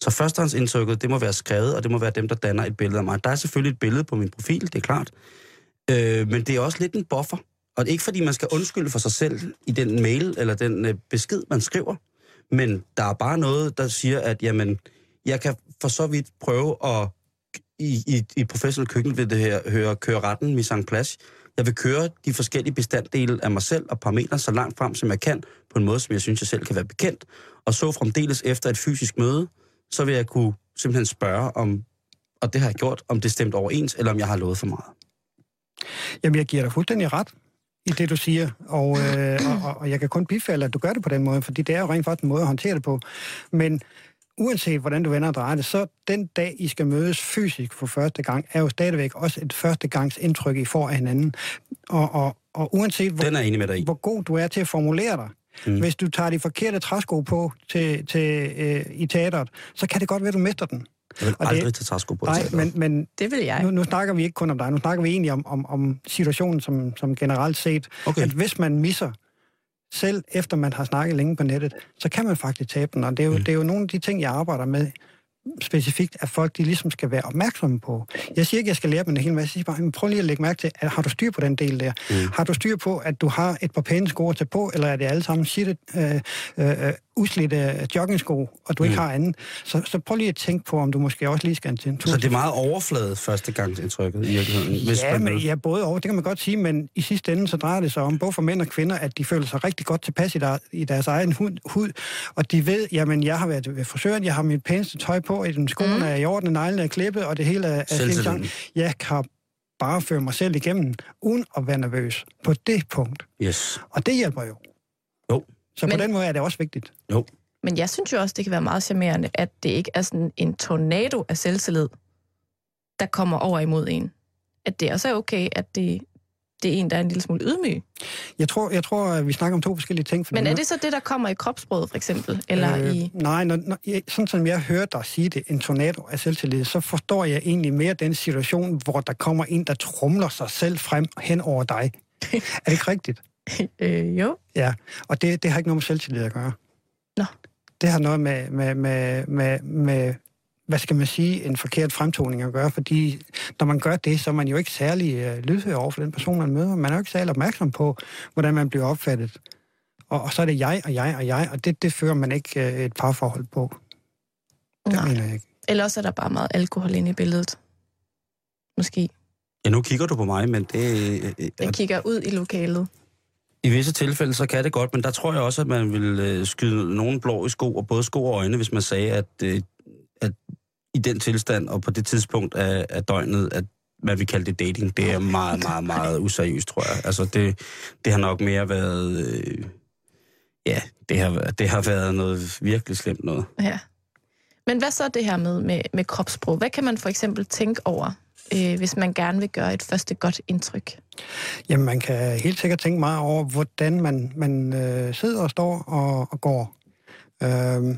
Så førstehåndsindtrykket, det må være skrevet, og det må være dem, der danner et billede af mig. Der er selvfølgelig et billede på min profil, det er klart. Øh, men det er også lidt en buffer. Og det er ikke, fordi man skal undskylde for sig selv i den mail eller den øh, besked, man skriver. Men der er bare noget, der siger, at jamen, jeg kan for så vidt prøve at i, i, i professionel køkken vil det her høre køre retten mise en place. Jeg vil køre de forskellige bestanddele af mig selv og parametre så langt frem, som jeg kan, på en måde, som jeg synes, jeg selv kan være bekendt. Og så fremdeles efter et fysisk møde, så vil jeg kunne simpelthen spørge om, og det har jeg gjort, om det stemt overens, eller om jeg har lovet for meget. Jamen, jeg giver dig fuldstændig ret i det, du siger, og, øh, og, og jeg kan kun bifalde, at du gør det på den måde, fordi det er jo rent faktisk en måde at håndtere det på. Men uanset hvordan du vender og drejer det, så den dag, I skal mødes fysisk for første gang, er jo stadigvæk også et første gangs indtryk, I får af hinanden. Og, og, og uanset hvor, Den er enig med dig hvor god du er til at formulere dig, mm. hvis du tager de forkerte træsko på til, til, øh, i teateret, så kan det godt være, at du mister den. Jeg vil Og aldrig det- tage træsko på Nej, men, men Det vil jeg. nu, nu snakker vi ikke kun om dig, nu snakker vi egentlig om, om, om situationen som, som generelt set. Okay. At hvis man misser, selv efter man har snakket længe på nettet, så kan man faktisk tabe den. Og det er jo, mm. det er jo nogle af de ting, jeg arbejder med specifikt, at folk de ligesom skal være opmærksomme på. Jeg siger ikke, at jeg skal lære dem en hel masse. Jeg siger bare, men prøv lige at lægge mærke til, at har du styr på den del der? Mm. Har du styr på, at du har et par pæne sko at tage på, eller er det alle sammen shit, øh, øh, uslidte joggingsko, og du mm. ikke har anden? Så, så prøv lige at tænke på, om du måske også lige skal til en tur. Så det er meget overfladet førstegangsindtrykket i virkeligheden. Hvis Ja, men, ja, både og, det kan man godt sige, men i sidste ende så drejer det sig om, både for mænd og kvinder, at de føler sig rigtig godt tilpas i, der, i deres egen hud, hud, og de ved, jamen, jeg har været ved frisøren, jeg har mit pæneste tøj på, i den skoene mm. er i orden, neglene er klippet, og det hele er, er Jeg kan bare føre mig selv igennem, uden at være nervøs på det punkt. Yes. Og det hjælper jo. Så Men- på den måde er det også vigtigt. Jo. Men jeg synes jo også, det kan være meget charmerende, at det ikke er sådan en tornado af selvtillid, der kommer over imod en. At det også er okay, at det, det er en, der er en lille smule ydmyg. Jeg tror, jeg tror at vi snakker om to forskellige ting. fordi Men er det så det, der kommer i kropsbrødet, for eksempel? Eller øh, i... Nej, når, når, jeg- sådan som jeg hører dig sige det, en tornado af selvtillid, så forstår jeg egentlig mere den situation, hvor der kommer en, der trumler sig selv frem hen over dig. er det ikke rigtigt? Øh, jo. Ja, og det, det har ikke noget med selvtillid at gøre. Nå. Det har noget med, med, med, med, med, hvad skal man sige, en forkert fremtoning at gøre, fordi når man gør det, så er man jo ikke særlig øh, lydhør over for den person, man møder. Man er jo ikke særlig opmærksom på, hvordan man bliver opfattet. Og, og så er det jeg og jeg og jeg, og det, det fører man ikke øh, et parforhold på. Det Nej. mener jeg ikke. Eller også er der bare meget alkohol inde i billedet. Måske. Ja, nu kigger du på mig, men det... øh, øh, Den kigger ud i lokalet. I visse tilfælde, så kan det godt, men der tror jeg også, at man vil øh, skyde nogen blå i sko, og både sko og øjne, hvis man sagde, at, øh, at i den tilstand og på det tidspunkt af, af døgnet, at hvad vi kalder det dating, det er meget, meget, meget useriøst, tror jeg. Altså, det, det har nok mere været... Øh, ja, det har, det har været noget virkelig slemt noget. Ja. Men hvad så det her med, med, med kropssprog? Hvad kan man for eksempel tænke over, øh, hvis man gerne vil gøre et første godt indtryk? Jamen, man kan helt sikkert tænke meget over, hvordan man, man øh, sidder og står og, og går. Øh,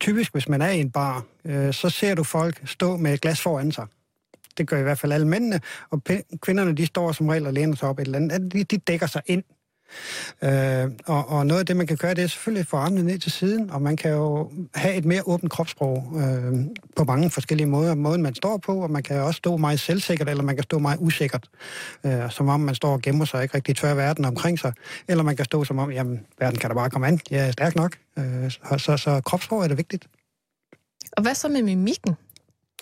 typisk, hvis man er i en bar, øh, så ser du folk stå med et glas foran sig. Det gør i hvert fald alle mændene, og kvinderne, de står som regel og læner sig op et eller andet. De, de dækker sig ind. Øh, og, og noget af det, man kan gøre, det er selvfølgelig at få armene ned til siden, og man kan jo have et mere åbent kropssprog øh, på mange forskellige måder. Måden, man står på, og man kan også stå meget selvsikkert, eller man kan stå meget usikkert, øh, som om man står og gemmer sig ikke rigtig tør verden omkring sig. Eller man kan stå som om, jamen, verden kan da bare komme an, jeg er stærk nok. Øh, så, så, så kropssprog er det vigtigt. Og hvad så med mimikken?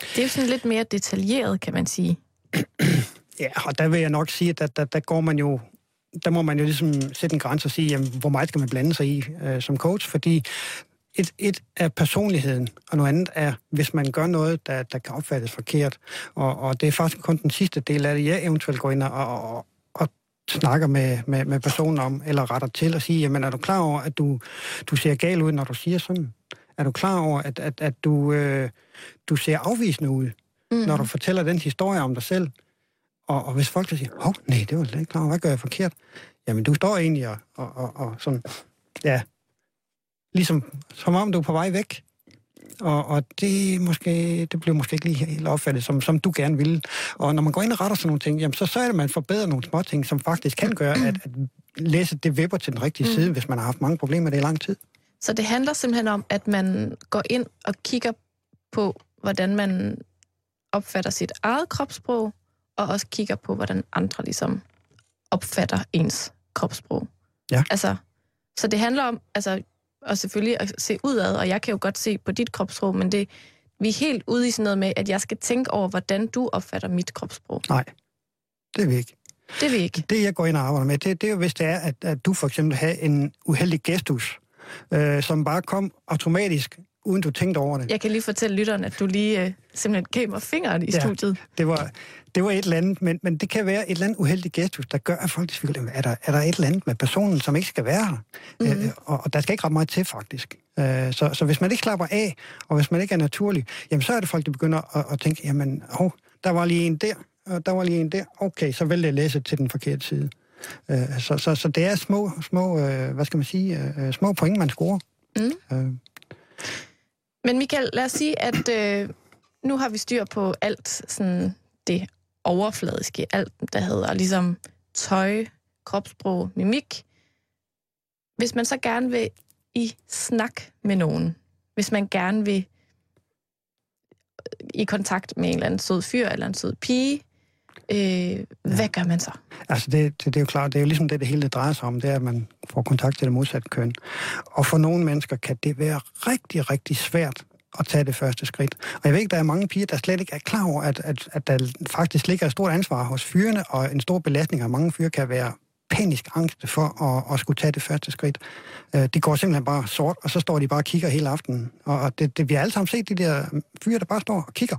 Det er jo sådan lidt mere detaljeret, kan man sige. Ja, og der vil jeg nok sige, at der, der, der går man jo der må man jo ligesom sætte en grænse og sige, jamen, hvor meget skal man blande sig i øh, som coach, fordi et, et er personligheden, og noget andet er, hvis man gør noget, der, der kan opfattes forkert. Og, og det er faktisk kun den sidste del af det, jeg eventuelt går ind og, og, og snakker med, med, med personen om, eller retter til og siger, jamen er du klar over, at du, du ser gal ud, når du siger sådan? Er du klar over, at, at, at du, øh, du ser afvisende ud, mm. når du fortæller den historie om dig selv? Og, og hvis folk så siger, hov, nej, det var slet ikke klar hvad gør jeg forkert? Jamen, du står egentlig og, og, og, og sådan, ja, ligesom som om du er på vej væk. Og, og det, måske, det bliver måske ikke lige helt opfattet, som, som du gerne vil. Og når man går ind og retter sådan nogle ting, jamen, så, så er det, at man forbedrer nogle små ting, som faktisk kan gøre, at, at læse det vipper til den rigtige mm. side, hvis man har haft mange problemer med det i lang tid. Så det handler simpelthen om, at man går ind og kigger på, hvordan man opfatter sit eget kropssprog, og også kigger på, hvordan andre ligesom opfatter ens kropssprog. Ja. Altså, så det handler om, altså, og selvfølgelig at se udad, og jeg kan jo godt se på dit kropssprog, men det, vi er helt ude i sådan noget med, at jeg skal tænke over, hvordan du opfatter mit kropssprog. Nej, det er vi ikke. Det er vi ikke. Det, jeg går ind og arbejder med, det, det er jo, hvis det er, at, at du for eksempel har en uheldig gestus, øh, som bare kom automatisk, uden du tænkte over det. Jeg kan lige fortælle lytteren, at du lige øh, simpelthen gav mig fingeren i ja, studiet. Det var, det var et eller andet, men, men det kan være et eller andet uheldigt gestus, der gør, at folk siger, er der, er der et eller andet med personen, som ikke skal være her? Mm-hmm. Øh, og, og der skal ikke ret meget til, faktisk. Øh, så, så hvis man ikke slapper af, og hvis man ikke er naturlig, jamen så er det folk, der begynder at, at tænke, jamen, oh, der var lige en der, og der var lige en der. Okay, så vil jeg læse til den forkerte side. Øh, så, så, så det er små, små øh, hvad skal man sige, øh, små point, man scorer. Mm. Øh. Men Michael, lad os sige, at øh, nu har vi styr på alt sådan det overfladiske, alt der hedder ligesom tøj, kropssprog, mimik. Hvis man så gerne vil i snak med nogen, hvis man gerne vil i kontakt med en eller anden sød fyr eller en sød pige, øh, ja. hvad gør man så? Altså det, det, det er jo klart, det er jo ligesom det, det hele drejer sig om, det er, at man får kontakt til det modsatte køn. Og for nogle mennesker kan det være rigtig, rigtig svært at tage det første skridt. Og jeg ved ikke, der er mange piger, der slet ikke er klar over, at, at, at der faktisk ligger et stort ansvar hos fyrene, og en stor belastning af mange fyre kan være panisk angst for at, at skulle tage det første skridt. Øh, det går simpelthen bare sort, og så står de bare og kigger hele aftenen. Og det, det, vi har alle sammen set de der fyre, der bare står og kigger.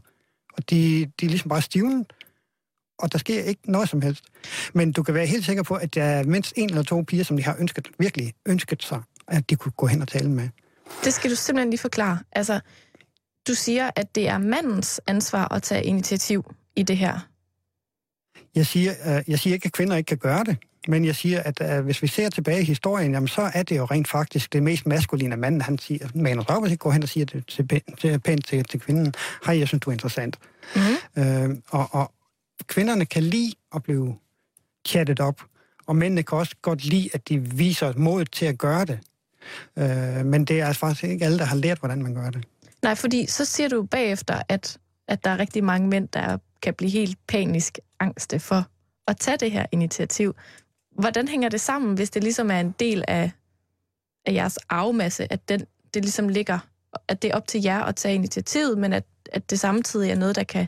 Og de, de er ligesom bare stivnet, og der sker ikke noget som helst. Men du kan være helt sikker på, at der er mindst en eller to piger, som de har ønsket, virkelig ønsket sig, at de kunne gå hen og tale med. Det skal du simpelthen lige forklare. Altså, du siger, at det er mandens ansvar at tage initiativ i det her. Jeg siger, uh, jeg siger ikke, at kvinder ikke kan gøre det, men jeg siger, at uh, hvis vi ser tilbage i historien, jamen, så er det jo rent faktisk det mest maskuline mand, han siger, Manus Raubers går hen og siger det til, til, pænt til, til kvinden, hej, jeg synes, du er interessant. Mm-hmm. Uh, og, og kvinderne kan lide at blive chattet op, og mændene kan også godt lide, at de viser mod til at gøre det. Øh, men det er altså faktisk ikke alle, der har lært, hvordan man gør det. Nej, fordi så siger du bagefter, at, at der er rigtig mange mænd, der kan blive helt panisk angste for at tage det her initiativ. Hvordan hænger det sammen, hvis det ligesom er en del af, af jeres arvemasse, at den, det ligesom ligger, at det er op til jer at tage initiativet, men at, at det samtidig er noget, der kan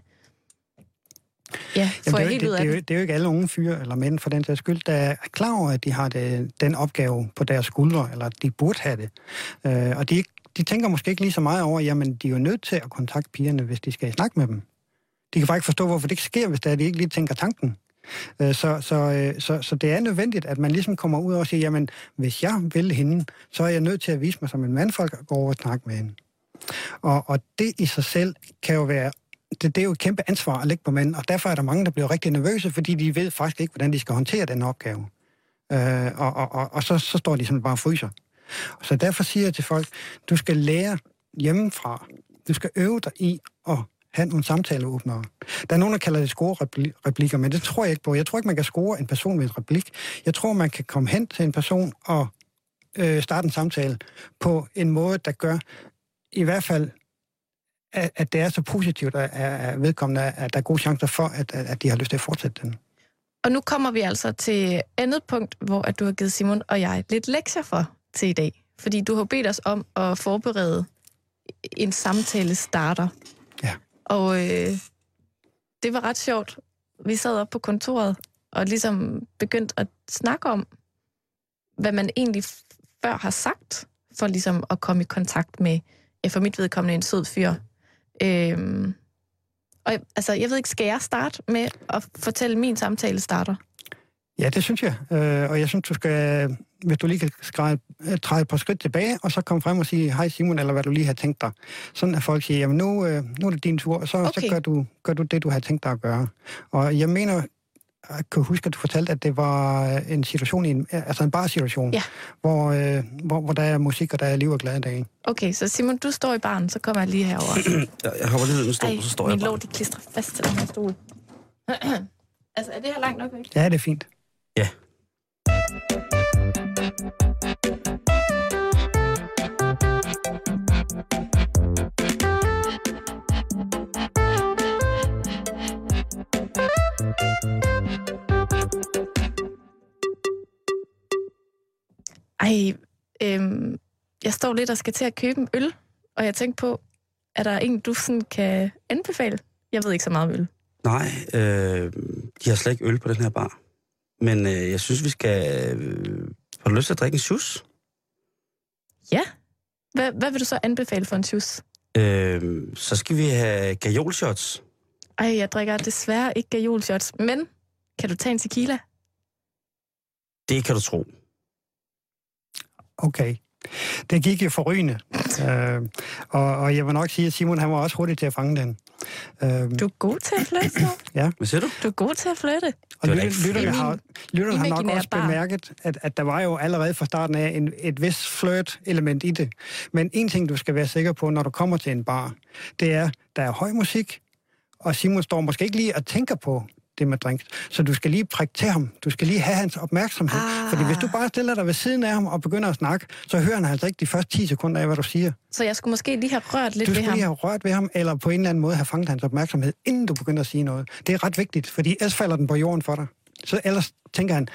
Ja, Jamen, det, er jo, det, det, er jo, det er jo ikke alle unge fyre eller mænd for den sags skyld, der er klar over, at de har det, den opgave på deres skuldre, eller de burde have det. Uh, og de, de tænker måske ikke lige så meget over, jamen de er jo nødt til at kontakte pigerne, hvis de skal snakke med dem. De kan faktisk forstå, hvorfor det ikke sker, hvis det er, de ikke lige tænker tanken. Uh, så, så, uh, så, så det er nødvendigt, at man ligesom kommer ud og siger, jamen hvis jeg vil hende, så er jeg nødt til at vise mig som en mandfolk og gå over og snakke med hende. Og, og det i sig selv kan jo være det, det er jo et kæmpe ansvar at lægge på mænd, og derfor er der mange, der bliver rigtig nervøse, fordi de ved faktisk ikke, hvordan de skal håndtere den opgave. Øh, og og, og, og så, så står de sådan bare og fryser. Så derfor siger jeg til folk, du skal lære hjemmefra. Du skal øve dig i at have nogle samtaleåbnere. Der er nogen, der kalder det score-replikker, men det tror jeg ikke på. Jeg tror ikke, man kan score en person med en replik. Jeg tror, man kan komme hen til en person og øh, starte en samtale på en måde, der gør i hvert fald at, at det er så positivt, at, at vedkommende, at der er gode chancer for, at, at de har lyst til at fortsætte den. Og nu kommer vi altså til andet punkt, hvor at du har givet Simon og jeg lidt lektier for til i dag. Fordi du har bedt os om at forberede en samtale starter. Ja. Og øh, det var ret sjovt. Vi sad op på kontoret og ligesom begyndte at snakke om, hvad man egentlig før har sagt, for ligesom at komme i kontakt med, for mit vedkommende, en sød fyr, Øhm, og altså, jeg ved ikke, skal jeg starte med at fortælle min samtale starter? Ja, det synes jeg. Øh, og jeg synes, du skal, hvis du lige kan skræde, øh, træde et par skridt tilbage, og så komme frem og sige, hej Simon, eller hvad du lige har tænkt dig. Sådan at folk siger, jamen nu, øh, nu er det din tur, og så, okay. så gør, du, gør du det, du har tænkt dig at gøre. Og jeg mener, jeg kan huske, at du fortalte, at det var en situation, i en, altså en bar-situation, Ja. hvor, øh, hvor, hvor der er musik, og der er liv og glade dage. Okay, så Simon, du står i baren, så kommer jeg lige herover. Jeg, jeg hopper lige ud i en stol, Ej, så står jeg min bare. lår, de klistrer fast til den her stol. altså, er det her langt nok væk? Ja, det er fint. Ja. Ej, øhm, jeg står lidt og skal til at købe en øl, og jeg tænkte på, er der en, du sådan kan anbefale? Jeg ved ikke så meget om øl. Nej, øh, de har slet ikke øl på den her bar. Men øh, jeg synes, vi skal... Øh, har du lyst til at drikke en shoes? Ja. Hvad, hvad vil du så anbefale for en juice? Øh, så skal vi have gajolshots. Ej, jeg drikker desværre ikke gajolshots, men kan du tage en tequila? Det kan du tro. Okay. Det gik jo forrygende. øh, og, og jeg vil nok sige, at Simon han var også hurtig til at fange den. Øh, Du er god til at flytte, nu. Hvad siger du? Du er god til at flytte. og lyt- lytterne har, lytterne har nok også bemærket, at, at der var jo allerede fra starten af en, et vist flirt-element i det. Men en ting, du skal være sikker på, når du kommer til en bar, det er, der er høj musik, og Simon står måske ikke lige og tænker på det med drinks. Så du skal lige prikke til ham. Du skal lige have hans opmærksomhed. Ah. Fordi hvis du bare stiller dig ved siden af ham og begynder at snakke, så hører han altså ikke de første 10 sekunder af, hvad du siger. Så jeg skulle måske lige have rørt lidt Du ved skulle ham. lige have rørt ved ham, eller på en eller anden måde have fanget hans opmærksomhed, inden du begynder at sige noget. Det er ret vigtigt, fordi ellers falder den på jorden for dig. Så ellers tænker han,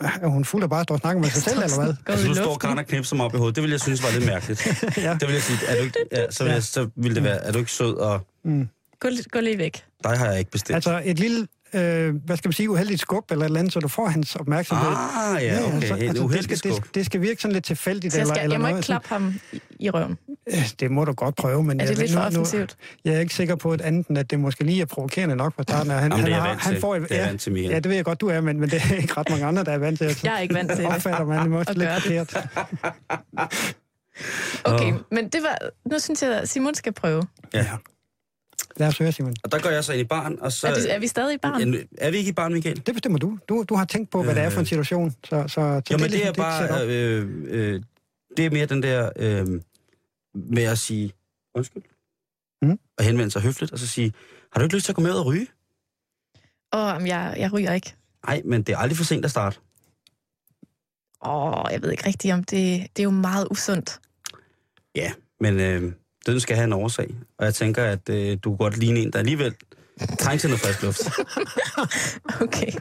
er hun fuld af bare at stå og snakke med sig selv, eller hvad? Altså, du står. Karen og knipser mig op i hovedet. Det ville jeg synes var lidt mærkeligt. Ja. Det vil jeg sige. Er du ikke, ja, så, vil jeg, så ville det være, er du ikke sød, og Gå, li- gå lige væk. dig har jeg ikke bestilt. Altså et lille, øh, hvad skal man sige, uheldigt skub eller et eller andet, så du får hans opmærksomhed. Ah, ja, okay. altså, Helt altså, det, skal, det, skub. det skal virke sådan lidt tilfældigt Så jeg, eller, skal, eller jeg må noget. ikke klappe ham i, røven. Øh, Det må du godt prøve, men Er det jeg, lidt for nu, nu, offensivt? jeg er ikke sikker på et andet, end at det måske lige er provokerende nok fra starten. Han, Jamen, det er jeg har- vant han får, Det er ja, vant til, Michael. Ja, det ved jeg godt, du er, men, men det er ikke ret mange andre, der er vant til. at- Jeg er ikke vant til det. opfatter man det måske at lidt det. forkert. Okay, Åh. men det var, nu synes jeg, at Simon skal prøve. Ja. Lad os høre, Simon. Og der går jeg så ind i barn, og så... Er, det, er vi stadig i barn? Er vi ikke i barn, Michael? Det bestemmer du. Du, du har tænkt på, hvad det er for en situation. Så, så, så Jo, men det er ligesom dit bare... setup. Øh, øh, det er mere den der øh, med at sige undskyld. Mhm. Og henvende sig høfligt, og så sige, har du ikke lyst til at gå med og ryge? Åh, oh, jeg, jeg ryger ikke. Nej, men det er aldrig for sent at starte. Åh, oh, jeg ved ikke rigtigt om det. Det er jo meget usundt. Ja, men øh, døden skal have en årsag. Og jeg tænker, at øh, du godt ligne en, der alligevel trænger til noget frisk luft. Okay.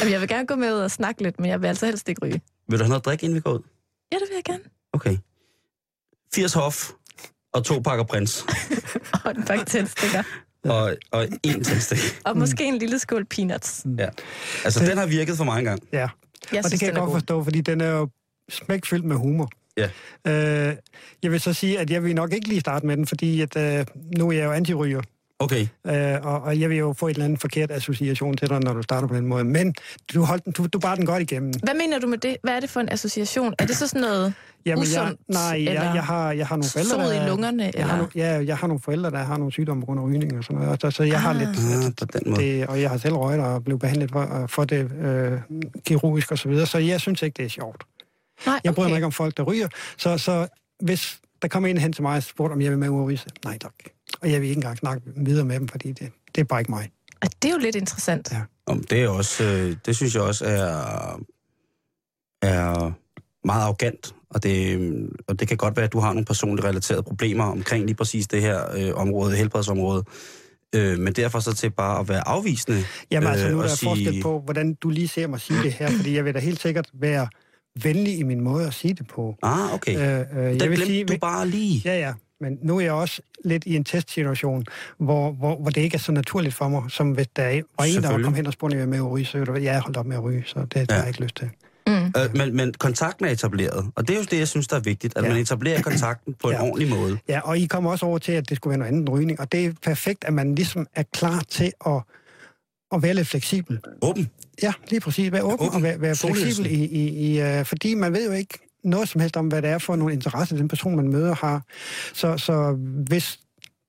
Jamen, jeg vil gerne gå med ud og snakke lidt, men jeg vil altså helst ikke ryge. Vil du have noget at drikke, inden vi går ud? Ja, det vil jeg gerne. Okay. 80 hof og to pakker prins. Og en pakke tændstikker. Og, og en tændstik. Og måske en lille skål peanuts. Ja. Altså, den har virket for mig engang. Ja, Jeg og det synes, kan jeg den godt god. forstå, fordi den er jo smækfyldt med humor. Ja. Øh, jeg vil så sige, at jeg vil nok ikke lige starte med den, fordi at, øh, nu er jeg jo antiryger, Okay. øh, og, og jeg vil jo få et eller andet forkert association til dig, når du starter på den måde. Men du, holdt den, du, du bar den godt igennem. Hvad mener du med det? Hvad er det for en association? Er det så sådan noget Jamen, jeg, usundt? nej, eller jeg, jeg, har, jeg har nogle forældre, der- i lungerne? Jeg har, no, ja, jeg har nogle forældre, der har nogle sygdomme på grund af rygning og sådan noget. Så, så jeg har Ah. lidt... Ah, på den måde. Det, og jeg har selv røget og blev behandlet for, for det øh, kirurgisk og så videre, så jeg synes ikke, det er sjovt. Nej, Jeg bryder okay. mig ikke om folk, der ryger, så, så hvis der kommer en hen til mig og spurgte, om jeg vil med ud nej tak. Og jeg vil ikke engang snakke videre med dem, fordi det, det er bare ikke mig. Og det er jo lidt interessant. Ja. Om det er også, øh, det synes jeg også er, er meget arrogant, og det, øh, og det kan godt være, at du har nogle personligt relaterede problemer omkring lige præcis det her øh, område, helbredsområde. Øh, men derfor så til bare at være afvisende. Jamen altså, nu er der sige... forskel på, hvordan du lige ser mig sige det her, fordi jeg vil da helt sikkert være venlig i min måde at sige det på. Ah, okay. Øh, Øh, der jeg vil glemte sige, du bare lige. Ja, ja. Men nu er jeg også lidt i en testsituation, hvor, hvor, hvor det ikke er så naturligt for mig, som hvis der er- var en, der kom hen og spurgte, om jeg med at ryge, så du, ja, jeg holdt op med at ryge, så det, det Ja. har jeg ikke lyst til. Mm. Øh, men, men kontakten er etableret, og det er jo det, jeg synes, der er vigtigt, at Ja. man etablerer kontakten på en Ja. ordentlig måde. Ja, og I kommer også over til, at det skulle være noget andet end rygning, og det er perfekt, at man ligesom er klar til at, at være lidt fleksibel. Åben? Ja, lige præcis. Være åben, åben. og være, være fleksibel i, i, i uh, fordi man ved jo ikke noget som helst om, hvad det er for nogle interesser, den person, man møder, har. Så, så hvis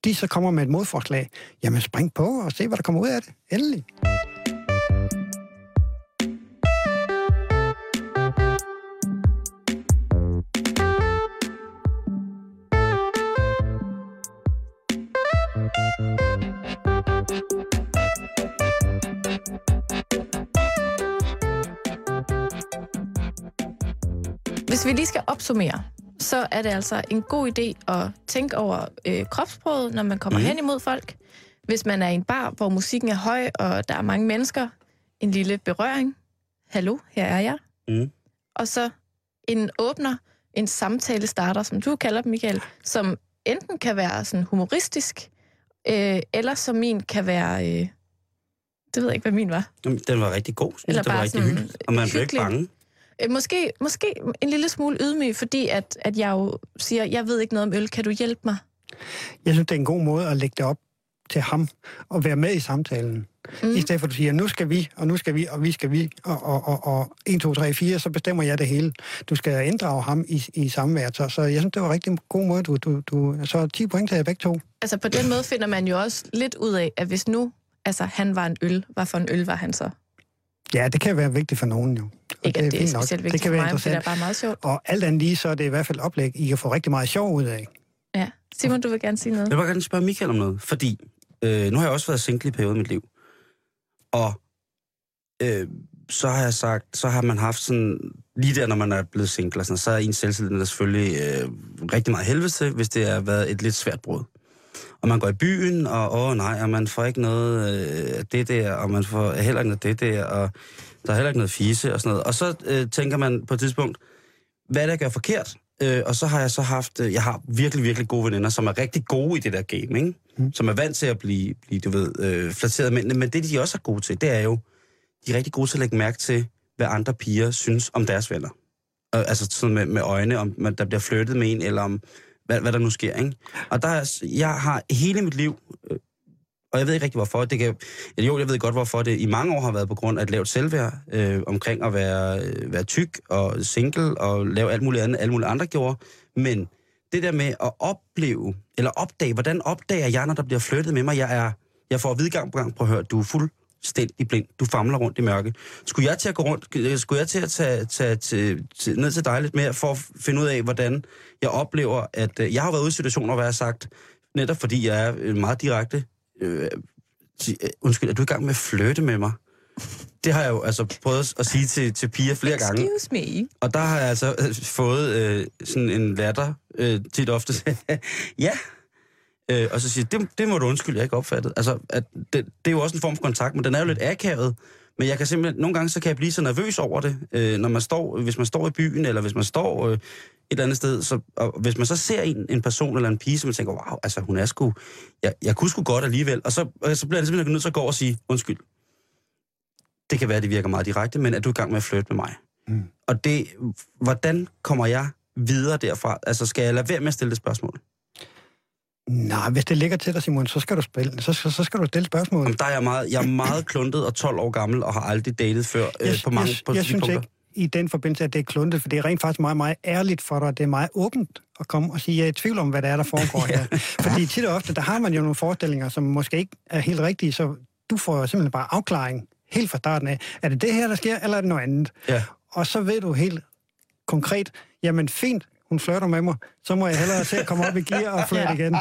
de så kommer med et modforslag, jamen spring på og se, hvad der kommer ud af det. Endelig. Hvis vi lige skal opsummere, så er det altså en god idé at tænke over øh, kropsproget, når man kommer mm. hen imod folk. Hvis man er i en bar, hvor musikken er høj, og der er mange mennesker, en lille berøring. Hallo, her er jeg. Mm. Og så en åbner, en samtale starter, som du kalder dem, Michael, som enten kan være sådan humoristisk, øh, eller som min kan være... Øh, det ved jeg ikke, hvad min var. Jamen, Den var rigtig god. Synes, Eller det var bare rigtig sådan hyggeligt. Og man blev ikke bange. Øh, Måske, måske en lille smule ydmyg, fordi at, at jeg jo siger, jeg ved ikke noget om øl, kan du hjælpe mig? Jeg synes, det er en god måde at lægge det op til ham og være med i samtalen. Mm. I stedet for at du siger, nu skal vi, og nu skal vi, og vi skal vi, og, og, og, og 1, 2, 3, 4, så bestemmer jeg det hele. Du skal inddrage ham i, i samvær. Så, så jeg synes, det var en rigtig god måde. Du, du, du, så 10 point til jer begge to. Altså på den måde finder man jo også lidt ud af, at hvis nu altså, han var en øl, hvad for en øl var han så? Ja, det kan være vigtigt for nogen jo. Ikke at det er specielt det vigtigt kan for være mig, men det er interessant. bare meget sjovt. Og alt andet lige, så er det i hvert fald oplæg, I kan få rigtig meget sjov ud af. Ja. Simon, du vil gerne sige noget? Jeg vil bare gerne spørge Michael om noget, fordi øh, nu har jeg også været single i perioden i mit liv. Og øh, så har jeg sagt, så har man haft sådan, lige der, når man er blevet single, og sådan, så er ens selvtillid der selvfølgelig øh, rigtig meget helvede til, hvis det har været et lidt svært brud. Og man går i byen, og åh nej, og man får ikke noget øh, af det der, og man får heller ikke noget af det der, og der er heller ikke noget fise og sådan noget. Og så øh, tænker man på et tidspunkt, hvad er det, jeg gør forkert? Øh, og så har jeg så haft, øh, jeg har virkelig, virkelig gode veninder, som er rigtig gode i det der game, ikke? Mm. Som er vant til at blive, blive du ved, øh, flatteret af mændene. Men det, de også er gode til, det er jo, de er rigtig gode til at lægge mærke til, hvad andre piger synes om deres venner. Øh, altså sådan med, med øjne, om man, der bliver flyttet med en, eller om, hvad, hvad der nu sker, ikke? Og der er, jeg har hele mit liv, øh, og jeg ved ikke rigtig hvorfor, det kan, jo, jeg ved godt hvorfor det i mange år har været på grund af et lavt selvværd, øh, omkring at være, øh, være tyk og single og lave alt muligt andet, alt mulige andre gjorde. Men det der med at opleve, eller opdage, hvordan opdager jeg, når der bliver flyttet med mig? Jeg er, jeg får at vide gang på gang, prøv at høre, du er fuldstændig blind. Du famler rundt i mørke. Skulle jeg til at gå rundt, øh, skulle jeg til at tage, tage til, til, ned til dig lidt mere, for at finde ud af, hvordan jeg oplever, at øh, jeg har været ude i situationer, hvor jeg har sagt, netop fordi jeg er øh, meget direkte, øh, øh, undskyld, er du i gang med at flytte med mig? Det har jeg jo altså prøvet at sige til, til piger flere gange. Excuse me. Og der har jeg altså øh, fået øh, sådan en latter øh, tit ofte. ja. Øh, og så siger det, det må du undskylde, jeg ikke opfattet. Altså, at det, det er jo også en form for kontakt, men den er jo lidt akavet. Men jeg kan simpelthen, nogle gange så kan jeg blive så nervøs over det, øh, når man står, hvis man står i byen, eller hvis man står øh, et eller andet sted. Så, og hvis man så ser en, en person eller en pige, som man tænker, wow, altså hun er sgu, jeg, jeg kunne sgu godt alligevel. Og så, og så bliver jeg simpelthen nødt til at gå og sige, undskyld. Det kan være, det virker meget direkte, men er du i gang med at flytte med mig? Mm. Og det, hvordan kommer jeg videre derfra? Altså, skal jeg lade være med at stille det spørgsmål? Nej, hvis det ligger til dig, Simon, så skal du spille. Så, så, så skal du stille spørgsmål. Om der er jeg meget, jeg er meget kluntet og 12 år gammel, og har aldrig datet før øh, på mange jeg, på jeg synes punkter. ikke i den forbindelse, at det er kluntet, for det er rent faktisk meget, meget ærligt for dig. Det er meget åbent at komme og sige, at jeg er i tvivl om, hvad der er, der foregår her. Fordi tit og ofte, der har man jo nogle forestillinger, som måske ikke er helt rigtige, så du får simpelthen bare afklaring helt fra starten af. Er det det her, der sker, eller er det noget andet? Ja. Og så ved du helt konkret, jamen fint, hun flirter med mig, så må jeg hellere se at komme op i gear og flirte igen.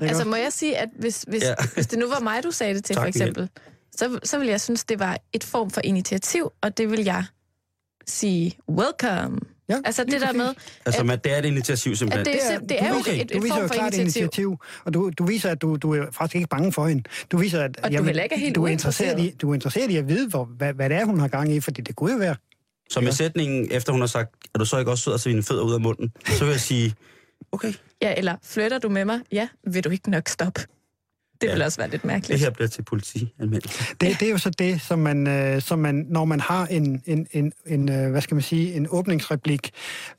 Altså må jeg sige, at hvis, hvis, Ja. ja. hvis det nu var mig, du sagde det til, Tak, for eksempel, så, så vil jeg synes, det var et form for initiativ, og det vil jeg sige, welcome. Ja, Altså det der med, Altså, at, man, det er et initiativ simpelthen. at det, er, det er du jo viser, et, du et viser form jo for klart initiativ. initiativ, og du, du viser, at du, du er faktisk ikke bange for hende. Du viser, at Og du heller ikke er helt du er interesseret i, du er interesseret i at vide, hvor, hvad, hvad det er, hun har gang i, fordi det kunne jo være. Så med sætningen, efter hun har sagt, er du så ikke også sød at se dine fødder ud af munden, så vil jeg sige, okay. Ja, eller flytter du med mig? Ja, vil du ikke nok stoppe? Det vil ja. også være lidt mærkeligt. Det her bliver til politi Det, det er jo så det, som man, øh, som man når man har en, en, en, en øh, hvad skal man sige, en åbningsreplik,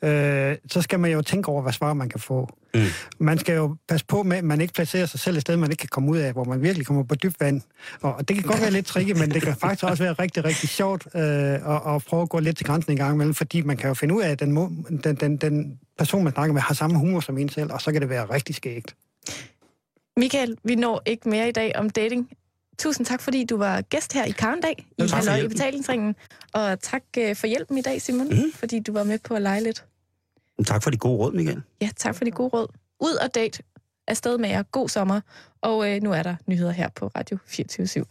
øh, så skal man jo tænke over, hvad svar man kan få. Mm. Man skal jo passe på med, at man ikke placerer sig selv et sted, man ikke kan komme ud af, hvor man virkelig kommer på dybt vand. Og det kan godt være lidt tricky, men det kan faktisk også være rigtig, rigtig sjovt øh, at, at prøve at gå lidt til grænsen en gang imellem, fordi man kan jo finde ud af, at den, den, den, den person, man snakker med, har samme humor som en selv, og så kan det være rigtig skægt. Michael, vi når ikke mere i dag om dating. Tusind tak, fordi du var gæst her i Karndag i Halløj i betalingsringen. Og tak øh, for hjælpen i dag, Simon, mm. fordi du var med på at lege lidt. Tak for de gode råd, Michael. Ja, tak for de gode råd. Ud og date. Afsted med jer. God sommer. Og øh, nu er der nyheder her på Radio 24 /7.